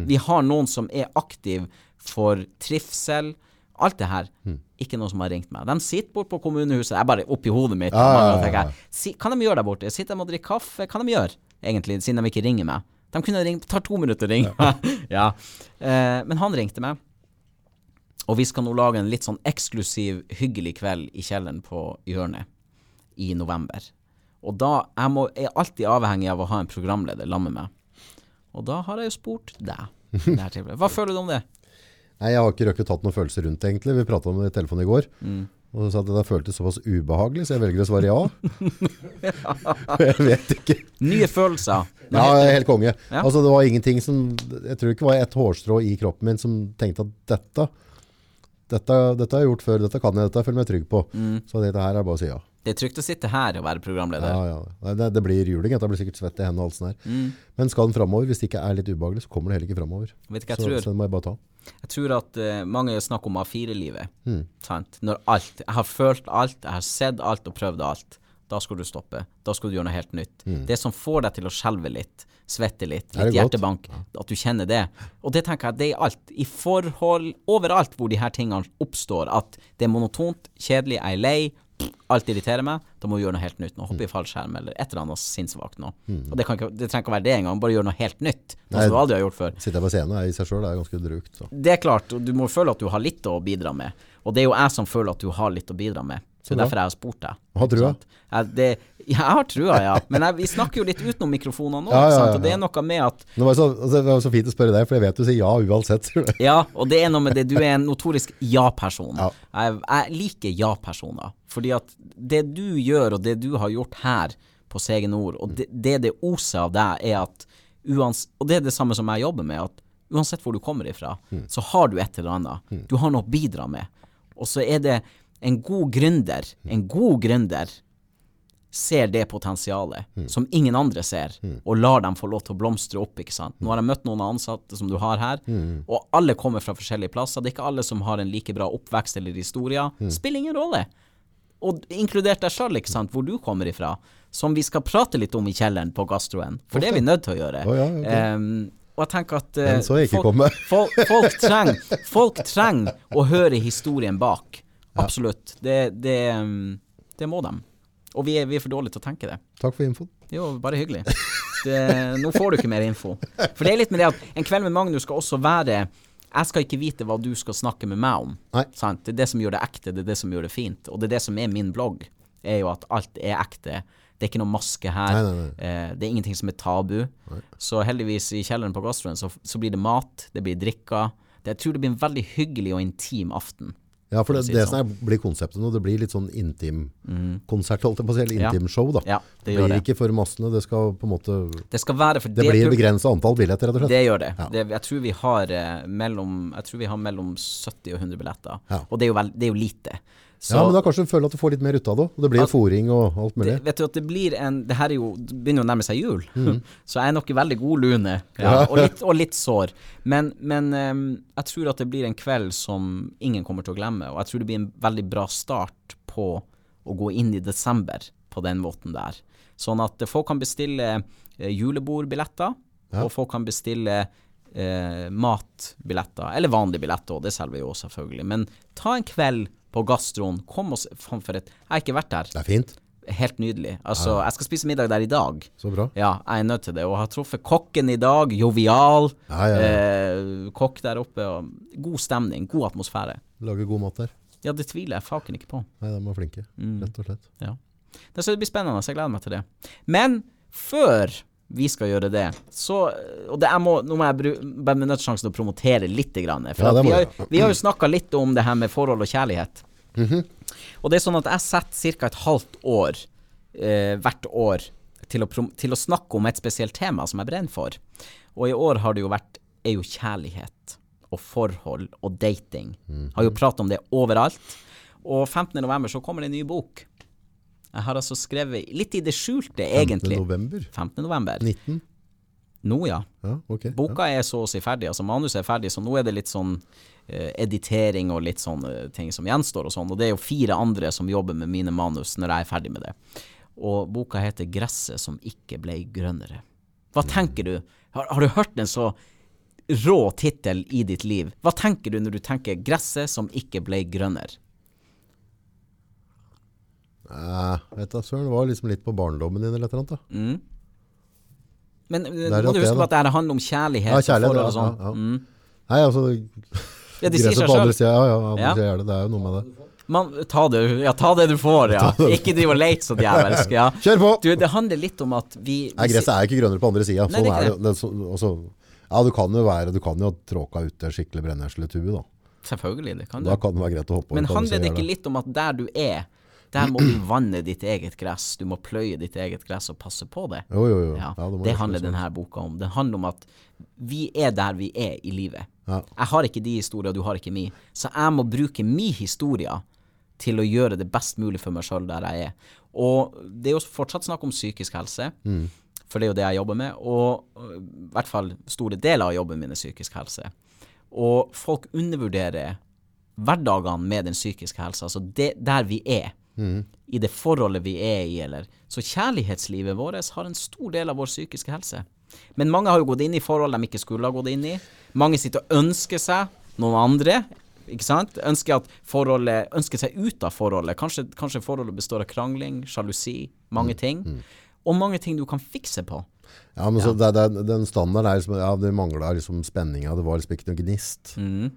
Vi har noen som er aktiv for trivsel. Alt det her. Ikke noen som har ringt meg. De sitter bort på kommunehuset. Jeg bare oppi hodet mitt. Ah, ja, ja, ja. kan de gjøre der borte? Sitter de og drikker kaffe? Kan de gjøre, egentlig, siden de ikke ringer meg? De kunne ringe, tar to minutter å ringe ja. Eh, men han ringte meg. Og vi skal nå lage en litt sånn eksklusiv, hyggelig kveld i kjelleren på hjørnet i november. Og da jeg må, jeg er alltid avhengig av å ha en programleder sammen med meg. Og da har jeg jo spurt deg. det. Hva føler du om det? Nei, jeg har ikke røkket tatt noen følelser rundt det, egentlig. Vi pratet om det i telefonen i går. Mm. Og du sa at det føltes såpass ubehagelig, så jeg velger å svare ja. jeg vet ikke. Nye følelser. Ja, helt konge. Ja. Altså, det var ingenting som Jeg tror ikke det var et hårstrå i kroppen min som tenkte at dette dette, dette har jeg gjort før, dette kan jeg, dette føler jeg meg trygg på. Så dette her er bare å si ja. Det er trygt å sitte her og være programleder. Ja, ja. Det, det blir juling. Jeg blir sikkert svett i hendene og halsen her. Men skal den framover, hvis det ikke er litt ubehagelig, så kommer det heller ikke framover. Så, så den må jeg bare ta. Jeg tror at uh, mange snakker om A4-livet. Mm. Når alt Jeg har følt alt, jeg har sett alt og prøvd alt. Da skal du stoppe. Da skal du gjøre noe helt nytt. Det som får deg til å skjelve litt, svette litt, Mm. Det litt hjertebank, hjertebank, at du kjenner det. Og det tenker jeg, det er alt. I forhold, overalt hvor de her tingene oppstår, at det er monotont, kjedelig, jeg er lei, alt irriterer meg, da må vi gjøre noe helt nytt. Nå Mm. hoppe i fallskjerm eller et eller annet sinnsvakt nå. Og det, kan ikke, det trenger ikke å være det engang, bare gjøre noe helt nytt. Noe som du aldri har gjort før. Sitte på scenen er i seg sjøl ganske drukt. Så. Det er klart, du må føle at du har litt å bidra med. Og det er jo jeg som føler at du har litt å bidra med. Så bra. derfor jeg har spurt deg. Har trua. Jeg, det, ja, jeg har trua, ja. Men jeg, vi snakker jo litt utenom mikrofonene nå, Ja, og det er noe med at Det var, så, altså, det var så fint å spørre deg, for jeg vet du sier ja uansett. Ja, og det er noe med det. Du er en notorisk ja-person. Ja. Jeg, jeg liker ja-personer. Fordi at det du gjør, og det du har gjort her på Segen Nord, og det det, det oser av deg, er at uans, Og det er det samme som jeg jobber med, at uansett hvor du kommer ifra, så har du et eller annet. Du har noe å bidra med. Og så er det en god gründer, en god gründer, ser det potensialet som ingen andre ser, og lar dem få lov til å blomstre opp. ikke sant? Nå har jeg møtt noen ansatte som du har her, og alle kommer fra forskjellige plasser. Det er ikke alle som har en like bra oppvekst eller historie. Spiller ingen rolle. Og inkludert deg sjøl, ikke sant, hvor du kommer ifra. Som vi skal prate litt om i kjelleren på gastroen, for det er vi nødt til å gjøre. Oh, ja, okay. um, og jeg tenker at ikke folk, folk, folk, trenger, folk trenger å høre historien bak. Absolutt. Det, det, um, det må de. Og vi er, vi er for dårlige til å tenke det. Takk for infoen. Jo, bare hyggelig. Det, nå får du ikke mer info. For det er litt med det at en kveld med Magnus skal også være Jeg skal ikke vite hva du skal snakke med meg om. Nei. Sant? Det er det som gjør det ekte, det er det som gjør det fint. Og det er det som er min blogg, er jo at alt er ekte. Det er ikke noe maske her. Nei, nei, nei. Eh, det er ingenting som er tabu. Så heldigvis i kjelleren på Gastroen så, så blir det mat, det blir drikka. Det, jeg tror det blir en veldig hyggelig og intim aften. Ja, for det, si det sånn. som er, blir konseptet nå, det blir litt sånn intim-konsert, holdt jeg på å si, eller intimshow, da. Ja, det det gjør blir det. ikke for massene, det skal på en måte, Det skal være for det blir pub- begrenset antall billetter, rett og slett. Det gjør det. Ja. det jeg, tror vi har, eh, mellom, jeg tror vi har mellom 70 og 100 billetter. Ja. Og det er, jo vel, det er jo lite. Så ja, men da kanskje du føler at du får litt mer ut av det, og det blir jo fòring og alt mulig. det, vet du at det blir en Det her er jo begynner å nærme seg jul, Mm. så jeg er nok i veldig god lune. Ja, og, litt, og litt sår. Men, men um, jeg tror at det blir en kveld som ingen kommer til å glemme, og jeg tror det blir en veldig bra start på å gå inn i desember på den måten der. Sånn at folk kan bestille julebordbilletter, julebordbilletter, og folk kan bestille eh, matbilletter, eller vanlige billetter, og det selger vi jo selvfølgelig. Men ta en kveld på gastroen, kom og se Faen for et Jeg har ikke vært der. Det er fint. Helt nydelig. Altså, jeg skal spise middag der i dag. Så bra. Ja, jeg er nødt til det. Og har truffet kokken i dag. Jovial. Ja, ja, ja. Eh, kokk der oppe. God stemning. God atmosfære. Lager god mat der. Ja, det tviler jeg faken ikke på. Nei, de er flinke, Mm. rett og slett. Ja. Det, så det blir spennende, så jeg gleder meg til det. Men før vi skal gjøre det, så Og det, må, nå må jeg bruke sjansen til å promotere litt. Grann, for Ja, vi, har, vi har jo snakka litt om det her med forhold og kjærlighet. Mhm. Og det er sånn at jeg setter ca. et halvt år eh, hvert år til å, til å snakke om et spesielt tema som jeg brenner for. Og i år har det jo vært er jo kjærlighet og forhold og dating. Har jo pratet om det overalt. Og 15. november så kommer det en ny bok. Jeg har altså skrevet litt i det skjulte, 5. egentlig. november. 15. november. 19. Nå, ja. Ja, okay, Boka er så å si ferdig, altså manuset er ferdig, så nå er det litt sånn eh, editering og litt sånne ting som gjenstår og sånn. Og det er jo fire andre som jobber med mine manus når jeg er ferdig med det. Og boka heter 'Gresset som ikke ble grønnere'. Hva tenker du? Har, har du hørt en så rå tittel i ditt liv? Hva tenker du når du tenker 'Gresset som ikke ble grønnere'? Nei, vet du, Søren, det var liksom litt på barndommen din eller da. Mm. Men eh, er må du huske på at det her handler om kjærlighet, Ja, kjærlighet, og ja, sånn. ja, ja. Mm. Nei, altså, Ja, de sier gresset seg på andre sjøl. siden, ja, ja, Ja. det, det er jo noe med det. Man, ta det, ja, ta det du får, ja. Ikke driv og leit så djevelsk. Ja. Kjør på! Du, det handler litt om at vi, vi Nei, gresset er ikke grønnere på andre siden. Sånn er det. det er så, også, ja, du kan jo være, du kan jo ha tråka ut en skikkelig brennesletue da. Selvfølgelig, det kan du. Da kan det være greit å hoppe over. Men handler det ikke litt om at der du er, der må du vanne ditt eget gress, du må pløye ditt eget gress og passe på det? Jo, jo, jo. Ja, det det handler denne boka om. Det handler om at vi er der vi er i livet. Ja. Jeg har ikke de historier, du har ikke mi. Så jeg må bruke mi historie til å gjøre det best mulig for meg sjøl der jeg er. Og det er jo fortsatt snakk om psykisk helse, Mm. for det er jo det jeg jobber med. Og øh, i hvert fall store deler av jobben min er psykisk helse. Og folk undervurderer hverdagene med den psykiske helsa, altså det, der vi er. I det forholdet vi er i, eller Så kjærlighetslivet vårt har en stor del av vår psykiske helse. Men mange har jo gått inn i forhold de ikke skulle ha gått inn i. Mange sitter og ønsker seg noen andre. Ikke sant? Ønsker, ønsker seg ut av forholdet. Kanskje, kanskje forholdet består av krangling, sjalusi, mange ting. Og mange ting du kan fikse på. Ja, men så det, det, den standarden er liksom, ja, det mangla liksom spenninga, det var liksom ikke noe gnist. Mhm.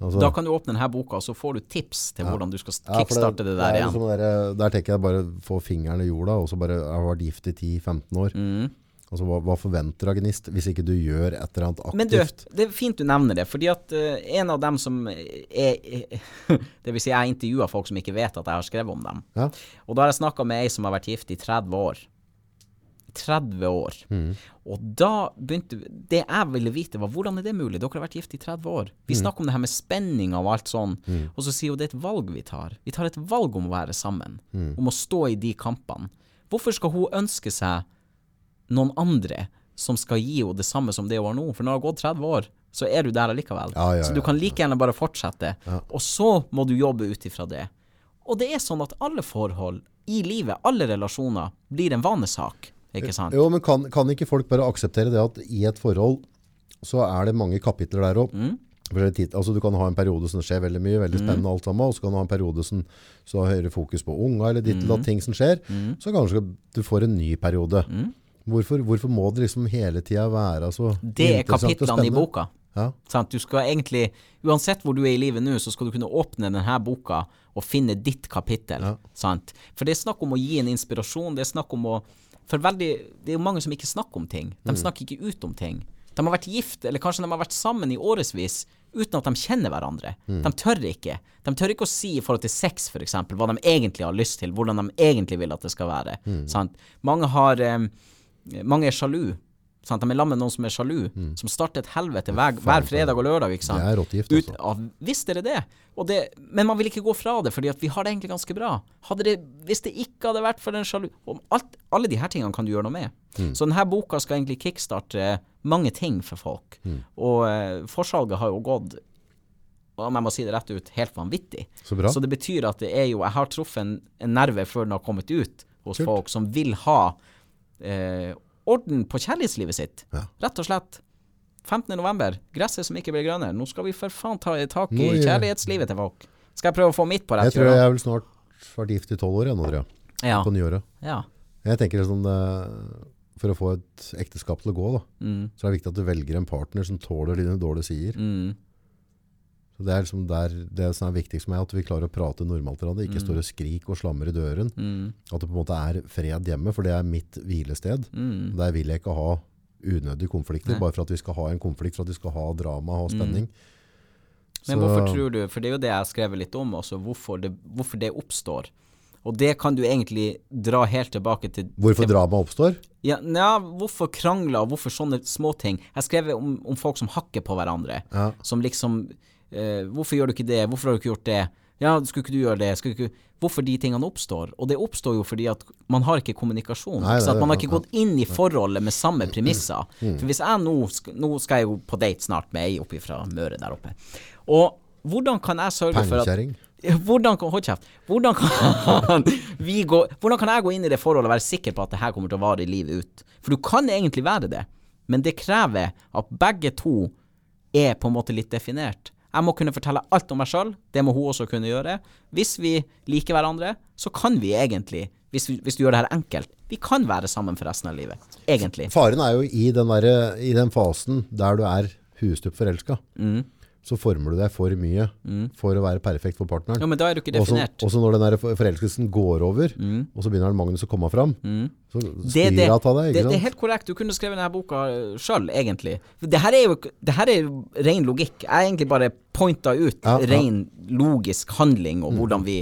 Altså, Da kan du åpne denne boka, og så får du tips til hvordan du skal ja, det, kickstarte det, der er igjen. liksom der, der tenker jeg bare få fingeren i jorda, og så bare, jeg har vært gift i 10-15 år. Mm. Altså, hva, hva forventer du av gnist, hvis ikke du gjør et eller annet aktivt? Men du, det er fint du nevner det, fordi at uh, en av dem som er Det vil si, jeg intervjuer folk som ikke vet at jeg har skrevet om dem. Ja. Og da har jeg snakka med ei som har vært gift i 30 år. 30 år. Mm. Og da begynte Det jeg ville vite, var hvordan er det mulig? Dere har vært gift i 30 år. Vi Mm. snakker om det her med spenning og alt sånn, og så sier hun det er et valg vi tar. Vi tar et valg om å være sammen. Mm. Om å stå i de kampene. Hvorfor skal hun ønske seg noen andre som skal gi henne det samme som det hun har nå? For når det har gått 30 år, så er du der allikevel. Ja, ja, så du kan like gjerne bare fortsette. Og så må du jobbe ut ifra det. Og det er sånn at alle forhold i livet, alle relasjoner, blir en vanesak. Ikke sant? Jo, men kan, kan ikke folk bare akseptere det at i et forhold så er det mange kapitler der òg? Mm. Altså, du kan ha en periode som skjer veldig mye, veldig spennende alt sammen, og så kan du ha en periode som så har høyere fokus på unga, eller ditt Mm. eller mm. ting som skjer. Så kanskje du får en ny periode. Mm. Hvorfor, hvorfor må det liksom hele tida være så Det er kapitlene i boka. Ja. Sant? Du skal egentlig, uansett hvor du er i livet nå, så skal du kunne åpne denne boka og finne ditt kapittel. Ja. Sant? For det er snakk om å gi en inspirasjon. Det er snakk om å For veldig, det er jo mange som ikke snakker om ting. De snakker ikke ut om ting. De har vært gift, eller kanskje de har vært sammen i årevis uten at de kjenner hverandre. De tør ikke. De tør ikke å si i forhold til sex, f.eks., hva de egentlig har lyst til, hvordan de egentlig vil at det skal være. Sant? Mange har eh, Mange er sjalu. Sant? De er sammen med noen som er sjalu, som starter et helvete hver, hver fredag og lørdag. Ikke sant? Det er råttgift, Ut, altså. ja, visst er det det. Det. Men man vil ikke gå fra det, fordi vi har det egentlig ganske bra. Det, hvis det ikke hadde vært for den sjalu alt, Alle de her tingene kan du gjøre noe med. Mm. Så denne boka skal egentlig kickstarte mange ting for folk. Mm. Og eh, forsalget har jo gått om jeg må si det rett ut, helt vanvittig. Så bra. Så det betyr at det er jo Jeg har truffet en, en nerve før den har kommet ut hos Kult. folk som vil ha eh, orden på kjærlighetslivet sitt. Ja. Rett og slett. 15. november, gresset som ikke blir grønnere. Nå skal vi for faen ta tak i kjærlighetslivet til folk. Skal jeg prøve å få mitt på Jeg rett tror kjøl? jeg er vel snart vært gift i tolv år, jeg nå, tror jeg. Ja. På nyåret. ja. Jeg tenker liksom det, For å få et ekteskap til å gå, da, Mm, så er det viktig at du velger en partner som tåler dine dårlige sider. mm, Det er liksom der, det som er viktigst for meg, at vi klarer å prate normalt hverandre. Ikke står og skrik og slammer i døren. mm, At det på en måte er fred hjemme, for det er mitt hvilested. mm. Der vil jeg ikke ha unødige konflikter, bare for at vi skal ha en konflikt, for at vi skal ha drama og spenning. Men Så- hvorfor tror du, for det er jo det jeg har skrevet litt om også, hvorfor det, hvorfor det oppstår. Og det kan du egentlig dra helt tilbake til Hvorfor drama oppstår? Ja, ja, hvorfor krangler, og hvorfor sånne småting. Jeg skrev om, om folk som hakker på hverandre. Ja. Som liksom eh, Hvorfor gjør du ikke det? Hvorfor har du ikke gjort det? Ja, skulle ikke du gjøre det? Ikke... Hvorfor de tingene oppstår? Og det oppstår jo fordi at man har ikke kommunikasjon. Nei, ikke Man har ikke gått inn i forholdet med samme premisser. For hvis jeg nå Nå skal jeg jo på date snart med ei oppi fra Møre der oppe. Og hvordan kan jeg sørge for at hvordan kan, hold kjeft. Hvordan kan, vi gå, hvordan kan jeg gå inn i det forholdet og være sikker på at det her kommer til å vare i livet ut? For du kan egentlig være det, men det krever at begge to er på en måte litt definert. Jeg må kunne fortelle alt om meg sjøl, det må hun også kunne gjøre. Hvis vi liker hverandre, så kan vi egentlig, hvis, vi, hvis du gjør det her enkelt, vi kan være sammen for resten av livet. Egentlig. Faren er jo i den, der, i den fasen der du er hustupt forelska. Mm. Så former du deg for mye for å være perfekt for partneren. Mm. Ja, men da er du ikke definert. Også, også når den der forelskelsen går over, og så begynner Magnus å komme fram, så Det, styrer det, av deg, det, det er helt korrekt. Du kunne skrevet denne boka sjøl, egentlig. Det her er jo det her er ren logikk. Jeg har egentlig bare pointa ut Ja, ja. ren logisk handling og hvordan vi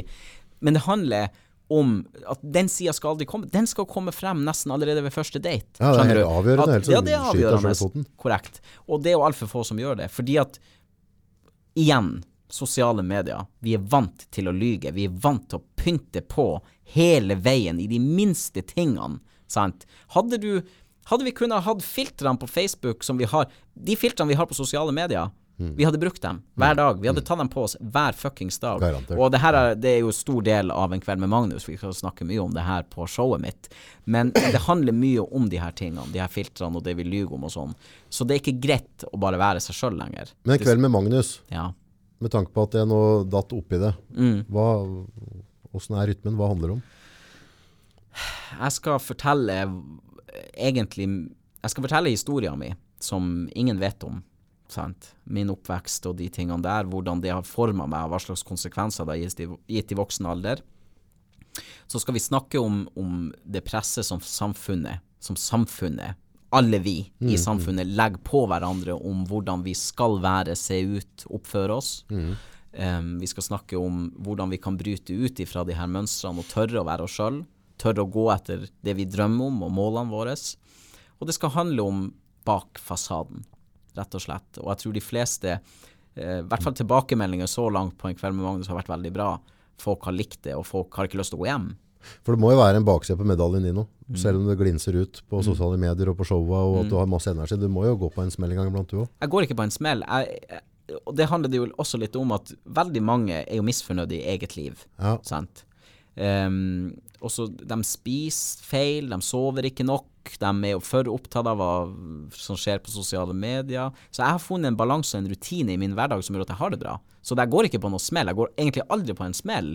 Men det handler om at den sida skal aldri komme. Den skal komme frem nesten allerede ved første date. Ja, det er helt avgjørende, At- ja, det er avgjørende. Korrekt. Og det er jo altfor få som gjør det. Fordi at igjen, sosiale medier. Vi er vant til å lyge. Vi er vant til å pynte på hele veien i de minste tingene. Sant? Hadde du Hadde vi kunnet hatt filtrene på Facebook som vi har De filtrene vi har på sosiale medier. Vi hadde brukt dem hver dag. Vi hadde tatt dem på oss hver fuckings dag. Garantert. Og det her er, det er jo stor del av En kveld med Magnus. Vi skal snakke mye om det her på showet mitt. Men det handler mye om de her tingene, de her filtrene og det vi lyver om og sånn. Så det er ikke greit å bare være seg sjøl lenger. Men en kveld med Magnus, Ja. med tanke på at jeg nå datt oppi det, Mm. hva, hvordan er rytmen? Hva handler det om? Jeg skal fortelle egentlig Jeg skal fortelle historien min, som ingen vet om. Sant? Min oppvekst og de tingene der, hvordan det har forma meg, og hva slags konsekvenser det har gitt i, voksen alder. Så skal vi snakke om, om det presset som samfunnet, som samfunnet, alle vi i samfunnet, legger på hverandre om hvordan vi skal være, se ut, oppføre oss. Em, vi skal snakke om hvordan vi kan bryte ut ifra de her mønstrene og tørre å være oss sjøl. Tørre å gå etter det vi drømmer om og målene våre. Og det skal handle om bak fasaden, rett og slett. Og jeg tror de fleste, eh, i hvert fall tilbakemeldinger så langt på En kveld med Magnus har vært veldig bra. Folk har likt det, og folk har ikke lyst til å gå hjem. For det må jo være en bakside på medaljen din nå. Mm. Selv om det glinser ut på sosiale medier og på showa, og at du har masse energi. Du må jo gå på en smell en gang iblant, du òg. Jeg går ikke på en smell. Jeg, og det handler det jo også litt om at veldig mange er jo misfornøyde i eget liv. Ja. Sant? Um, også, de spiser feil, de sover ikke nok, de er jo for opptatt av hva som skjer på sosiale medier. Så jeg har funnet en balanse og en rutine i min hverdag som gjør at jeg har det bra. Så jeg går ikke på noe smell. Jeg går egentlig aldri på en smell.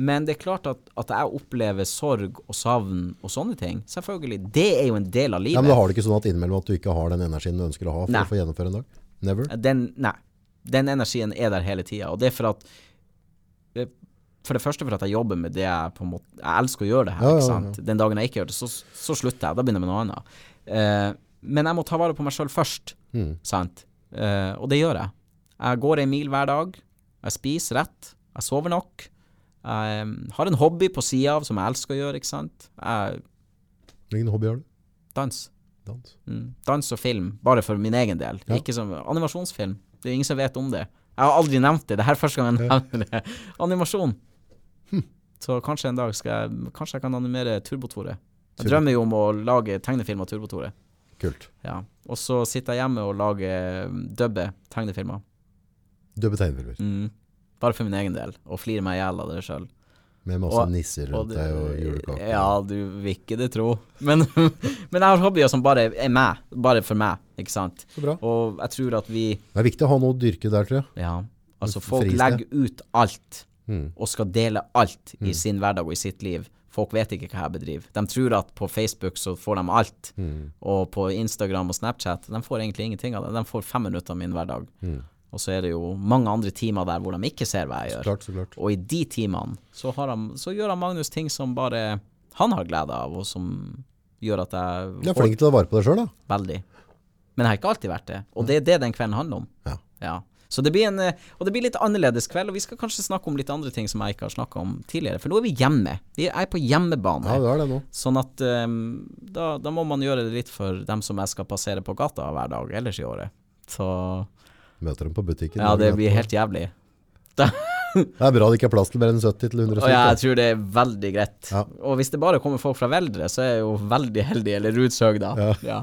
Men det er klart at, at jeg opplever sorg og savn og sånne ting. Selvfølgelig. Det er jo en del av livet. Ja, men da har du ikke sånn at innimellom at du ikke har den energien du ønsker å ha for Nei. å få gjennomføre en dag? Never? Den, nei. Den energien er der hele tida. Og det er for at For det første for at jeg jobber med det jeg på en måte Jeg elsker å gjøre det her. Ja, ja? Den dagen jeg ikke gjør det, så, så slutter jeg. Da begynner jeg med noe annet. Uh, men jeg må ta vare på meg sjøl først. Mm. Sant? Uh, og det gjør jeg. Jeg går en mil hver dag. Jeg spiser rett. Jeg sover nok. Jeg eh, har en hobby på sida av som jeg elsker å gjøre, ikke sant. Jeg Hvilken hobby har du? dans. Dans. Mm. Dans og film, bare for min egen del. Ja. Ikke som animasjonsfilm. Det er ingen som vet om det. Jeg har aldri nevnt det. Det er første gang jeg nevner det. Animasjon. Hm. Så kanskje en dag skal jeg Kanskje jeg kan animere Turbotore. Jeg Jeg drømmer jo om å lage tegnefilm av Turbo-Tore. Kult. Ja. Og så sitter jeg hjemme og lager dubbe tegnefilmer. Dubbe tegnefilmer. Mm. Bare for min egen del. Og flirer meg i hjel av det sjøl. Med masse Og- nisser rundt deg og julekaker. Ja, du vil ikke det tro. Men, men jeg har hobbyer som bare er meg. Bare for meg, ikke sant. Så bra. Og jeg tror at vi Det er viktig å ha noe å dyrke der, tror jeg. Ja. Altså, folk legger ut alt, Mm. og skal dele alt i sin hverdag og i sitt liv. Folk vet ikke hva jeg bedriver. De tror at på Facebook så får de alt, Mm. og på Instagram og Snapchat De får egentlig ingenting av det. De får fem minutter av min hverdag. Mm. Og så er det jo mange andre timer der hvor de ikke ser hva jeg Så gjør. klart, så klart. Og i de timene så, har han, så gjør han Magnus ting som bare han har glede av, og som gjør at jeg Du er flink til å ta vare på deg sjøl, da. Veldig. Men jeg har ikke alltid vært det. Og det er det den kvelden handler om. Ja. Ja. Så det blir en eh, Og det blir litt annerledes kveld, og vi skal kanskje snakke om litt andre ting som jeg ikke har snakka om tidligere. For nå er vi hjemme. Vi er på hjemmebane. Ja, det er det nå. Sånn at um, da, da må man gjøre det litt for dem som jeg skal passere på gata hver dag ellers i året. Så Møter dem på butikken. ja, det blir helt jævlig. Det er bra det ikke er plass til mer enn 70 til 100 stykker. Ja, jeg tror det er veldig greit. Ja. Og hvis det bare kommer folk fra Veldre, så er jeg jo veldig heldig, eller Rudshøg, da. Ja.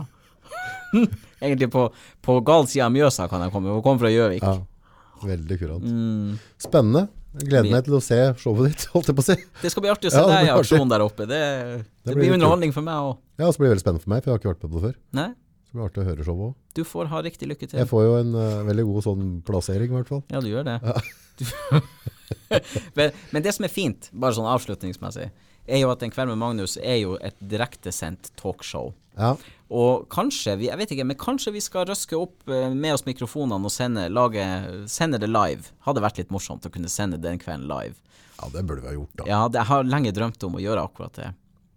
Egentlig på, på gal side av Mjøsa kan jeg komme. Hun kommer fra Gjøvik. Ja, veldig kurant. Mm. Spennende. Gleder meg til å se showet ditt, holdt jeg på å si. Det skal bli artig å se Ja, deg i aksjon der oppe. Det, det, blir blir underholdning for meg òg. Ja, så blir det veldig spennende for meg, for jeg har ikke vært med på det før. Nei, Så det artig å høre showet òg. du får ha riktig lykke til. Jeg får jo en uh, veldig god sånn plassering, i hvert fall. Ja, du gjør det. Ja. men, men det som er fint, bare sånn avslutningsmessig, er jo at En kveld med Magnus er jo et direktesendt talkshow. Ja. Og kanskje, vi, jeg vet ikke, men kanskje vi skal røske opp eh, med oss mikrofonene og sende, lage, sende det live. Hadde vært litt morsomt å kunne sende den kvelden live. ja, det burde vi ha gjort, da. Ja, det, jeg har lenge drømt om å gjøre akkurat det.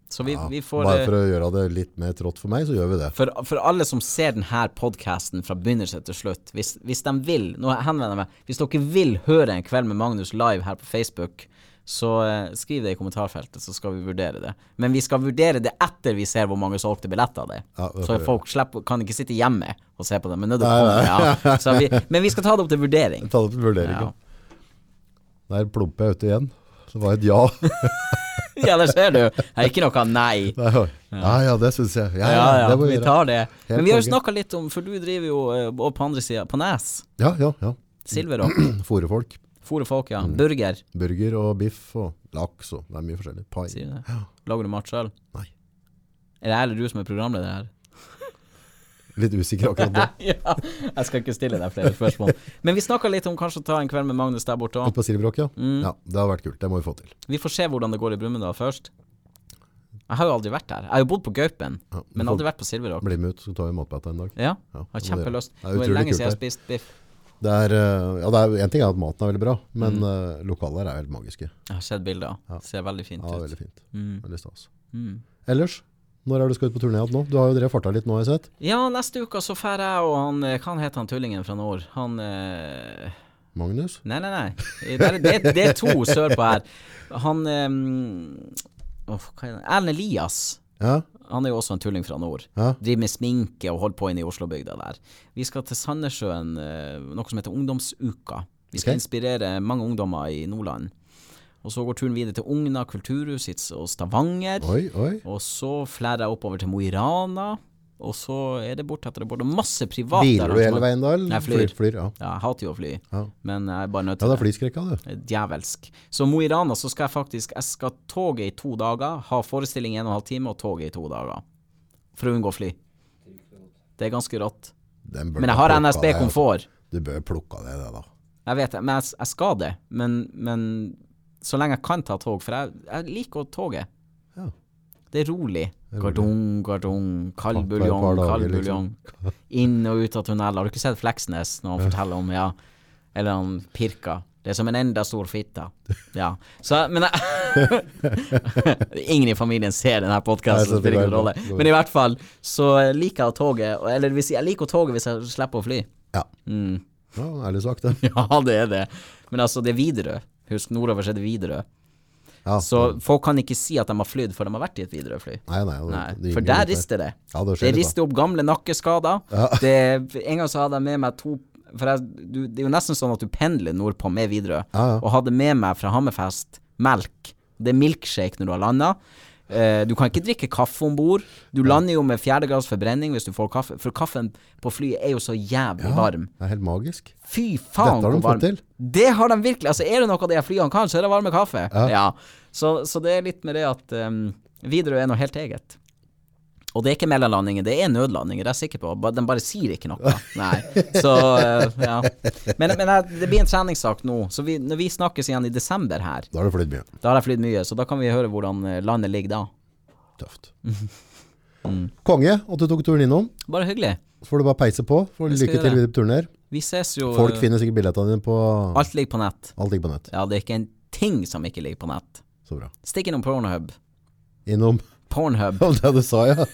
Så vi, vi får Bare eh, for å gjøre det litt mer trått for meg, så gjør vi det. for, for alle som ser denne podkasten fra begynnelse til slutt, hvis, hvis de vil Nå henvender jeg meg Hvis dere vil høre En kveld med Magnus live her på Facebook, så eh, skriv det i kommentarfeltet, så skal vi vurdere det. Men vi skal vurdere det etter vi ser hvor mange solgte billetter det er. Ja, det så folk slipper, kan ikke sitte hjemme og se på det. Men, nødt til å komme, ja. så vi, men vi skal ta det opp til vurdering. Ta det til vurdering. Ja. Der plumper jeg ute igjen. Det var et ja. ja, der ser du. Det er ikke noe nei. Ja, ja, det syns jeg. Ja, Ja, ja, det må vi gjøre. tar det. Helt Men vi har jo snakka litt om, for du driver jo eh, på andre sida, på Nes. Ja, ja, ja. Silverrock. Fôrefolk. og folk, Mm. ja. Burger. Burger og biff og laks og det er mye forskjellig. Pai. Sier du det? Lager du mat sjøl? Nei. Er det jeg eller du som er programleder her? Litt usikker akkurat nå. ja, jeg skal ikke stille deg flere spørsmål. Men vi snakka litt om kanskje å ta en kveld med Magnus der borte òg. På Silverrock, ja. Mm. Ja, det har vært kult. Det må vi få til. Vi får se hvordan det går i Brumunddal først. Jeg har jo aldri vært der. Jeg har jo bodd på Gaupen, Ja, men aldri vært på Silverrock. Bli med ut, så tar vi matbata en dag. Ja, Ja, har det kjempelyst. gjøre. Det er Nå er det er lenge siden jeg har spist biff. Det er, eh, ja, det er en ting er at maten er veldig bra, men Mm. uh, lokaler er helt magiske. Jeg har sett bilder. Ja. Ser veldig fint Ja, ut. veldig fint. Mm. Veldig stas. Mm. Ellers, når er du skal ut på turné igjen nå? Du har jo drevet farta litt nå, har jeg sett. Ja, neste uke så drar jeg og han eh, Hva heter han tullingen fra nord? Han eh, Magnus? Nei, nei, nei. Det er, det, det er to sørpå her. Han eh, oh, er? Erlend Elias. Ja? Han er jo også en tulling fra nord. Ja? Driver med sminke og holder på inne i Oslobygda der. Vi skal til Sandnessjøen, eh, noe som heter Ungdomsuka. Vi skal okay. inspirere mange ungdommer i Nordland. Og så går turen videre til Ugna kulturhus og Stavanger. Oi, oi. Og så flærer jeg oppover til Mo i Rana. Og så er det bortetter det borte masse private Biler du hele veien da? eller? Jeg flyr. flyr ja. Ja, jeg hater jo å fly, Ja. men jeg er bare nødt til det Ja, det er flyskrekka, du. Djevelsk. Så Mo i Rana så skal jeg faktisk Jeg skal toge i to dager, ha forestilling i en og en halv time og toge i to dager. For å unngå fly. Det er ganske rått. Men jeg har NSB deg, altså. komfort. Du bør plukke av deg det, da. Jeg vet det, men jeg, jeg skal det. Men, men så lenge jeg kan ta tog, for jeg, jeg liker å toge. Ja. Det er rolig. rolig. Gardong, gardong, kald buljong, kald buljong. Inn og ut av tunneler. Har du ikke sett Fleksnes når han forteller om ja, Eller han Pirka. Det er som en enda stor fitte. Ja. Så, men Ingen i familien ser denne podkasten, spiller ingen rolle. Men i hvert fall så liker jeg toget, Eller hvis jeg liker toget hvis jeg slipper å fly. Ja. Mm. ja, ærlig sagt, det. Ja, det er det. Men altså, det er Widerøe. Husk, nordover er det Widerøe. Ja, Så folk kan ikke si at de har flydd før de har vært i et Widerøe-fly. Nei, nei. Nei, er for der rister det. Ja, det Det rister opp gamle nakkeskader. Det, en gang så hadde jeg med meg to For jeg, du, det er jo nesten sånn at du pendler nordpå med Widerøe. Ja, ja. Og hadde med meg fra Hammerfest melk. Det er milkshake når du har landa. Eh, du kan ikke drikke kaffe om bord. Du lander jo med fjerdegrads forbrenning hvis du får kaffe, for kaffen på flyet er jo så jævlig varm. Det er helt magisk. Fy faen Dette har de fått til. Det har de virkelig. Altså, er det noe av det flyene kan, så er det varme kaffe. Ja. Ja. Så, så det er litt med det at um, Widerøe er noe helt eget. Og det er ikke mellomlandinger, det er nødlandinger, det er jeg sikker på. De bare sier ikke noe. Nei. Så, uh, ja. Men, men det blir en treningssak nå. Så vi, når vi snakkes igjen i desember her, Da har du flydd mye. da har jeg flydd mye, så da kan vi høre hvordan eh, landet ligger da. Tøft. Mm. Konge at du tok turen innom. Bare hyggelig. Så får du bare peise på. Får lykke til videre på turen her. Vi ses jo Folk eh, finner sikkert billettene dine på Alt ligger på nett. Alt ligger på nett. Ja, det er ikke en ting som ikke ligger på nett. Så bra. Stikk innom Pornhub. Innom Pornhub. Det du sa, ja.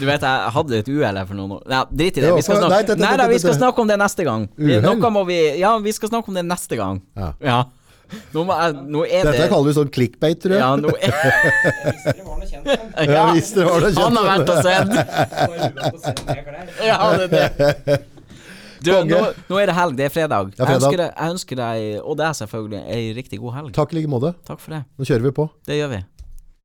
Du vet, jeg hadde et uhell her for noen år Nei, drit i det. Vi skal snakke, nei, det- det- nei, da, vi skal snakke om det neste gang. Vi, noe må vi Ja, vi skal snakke om det neste gang. Ja. Ja. Nå, må jeg, nå er Dette det kaller vi sånn clickbait, tror jeg. Ja, nå er Det var noe kjent Ja, Han har vært og sett. Ja, det er det. Du, nå, nå er det helg. Det er fredag. Det er Jeg, ønsker deg, jeg ønsker deg, og er selvfølgelig, ei riktig god helg. Takk i like måte. Takk for det. Nå kjører vi på. Det gjør vi.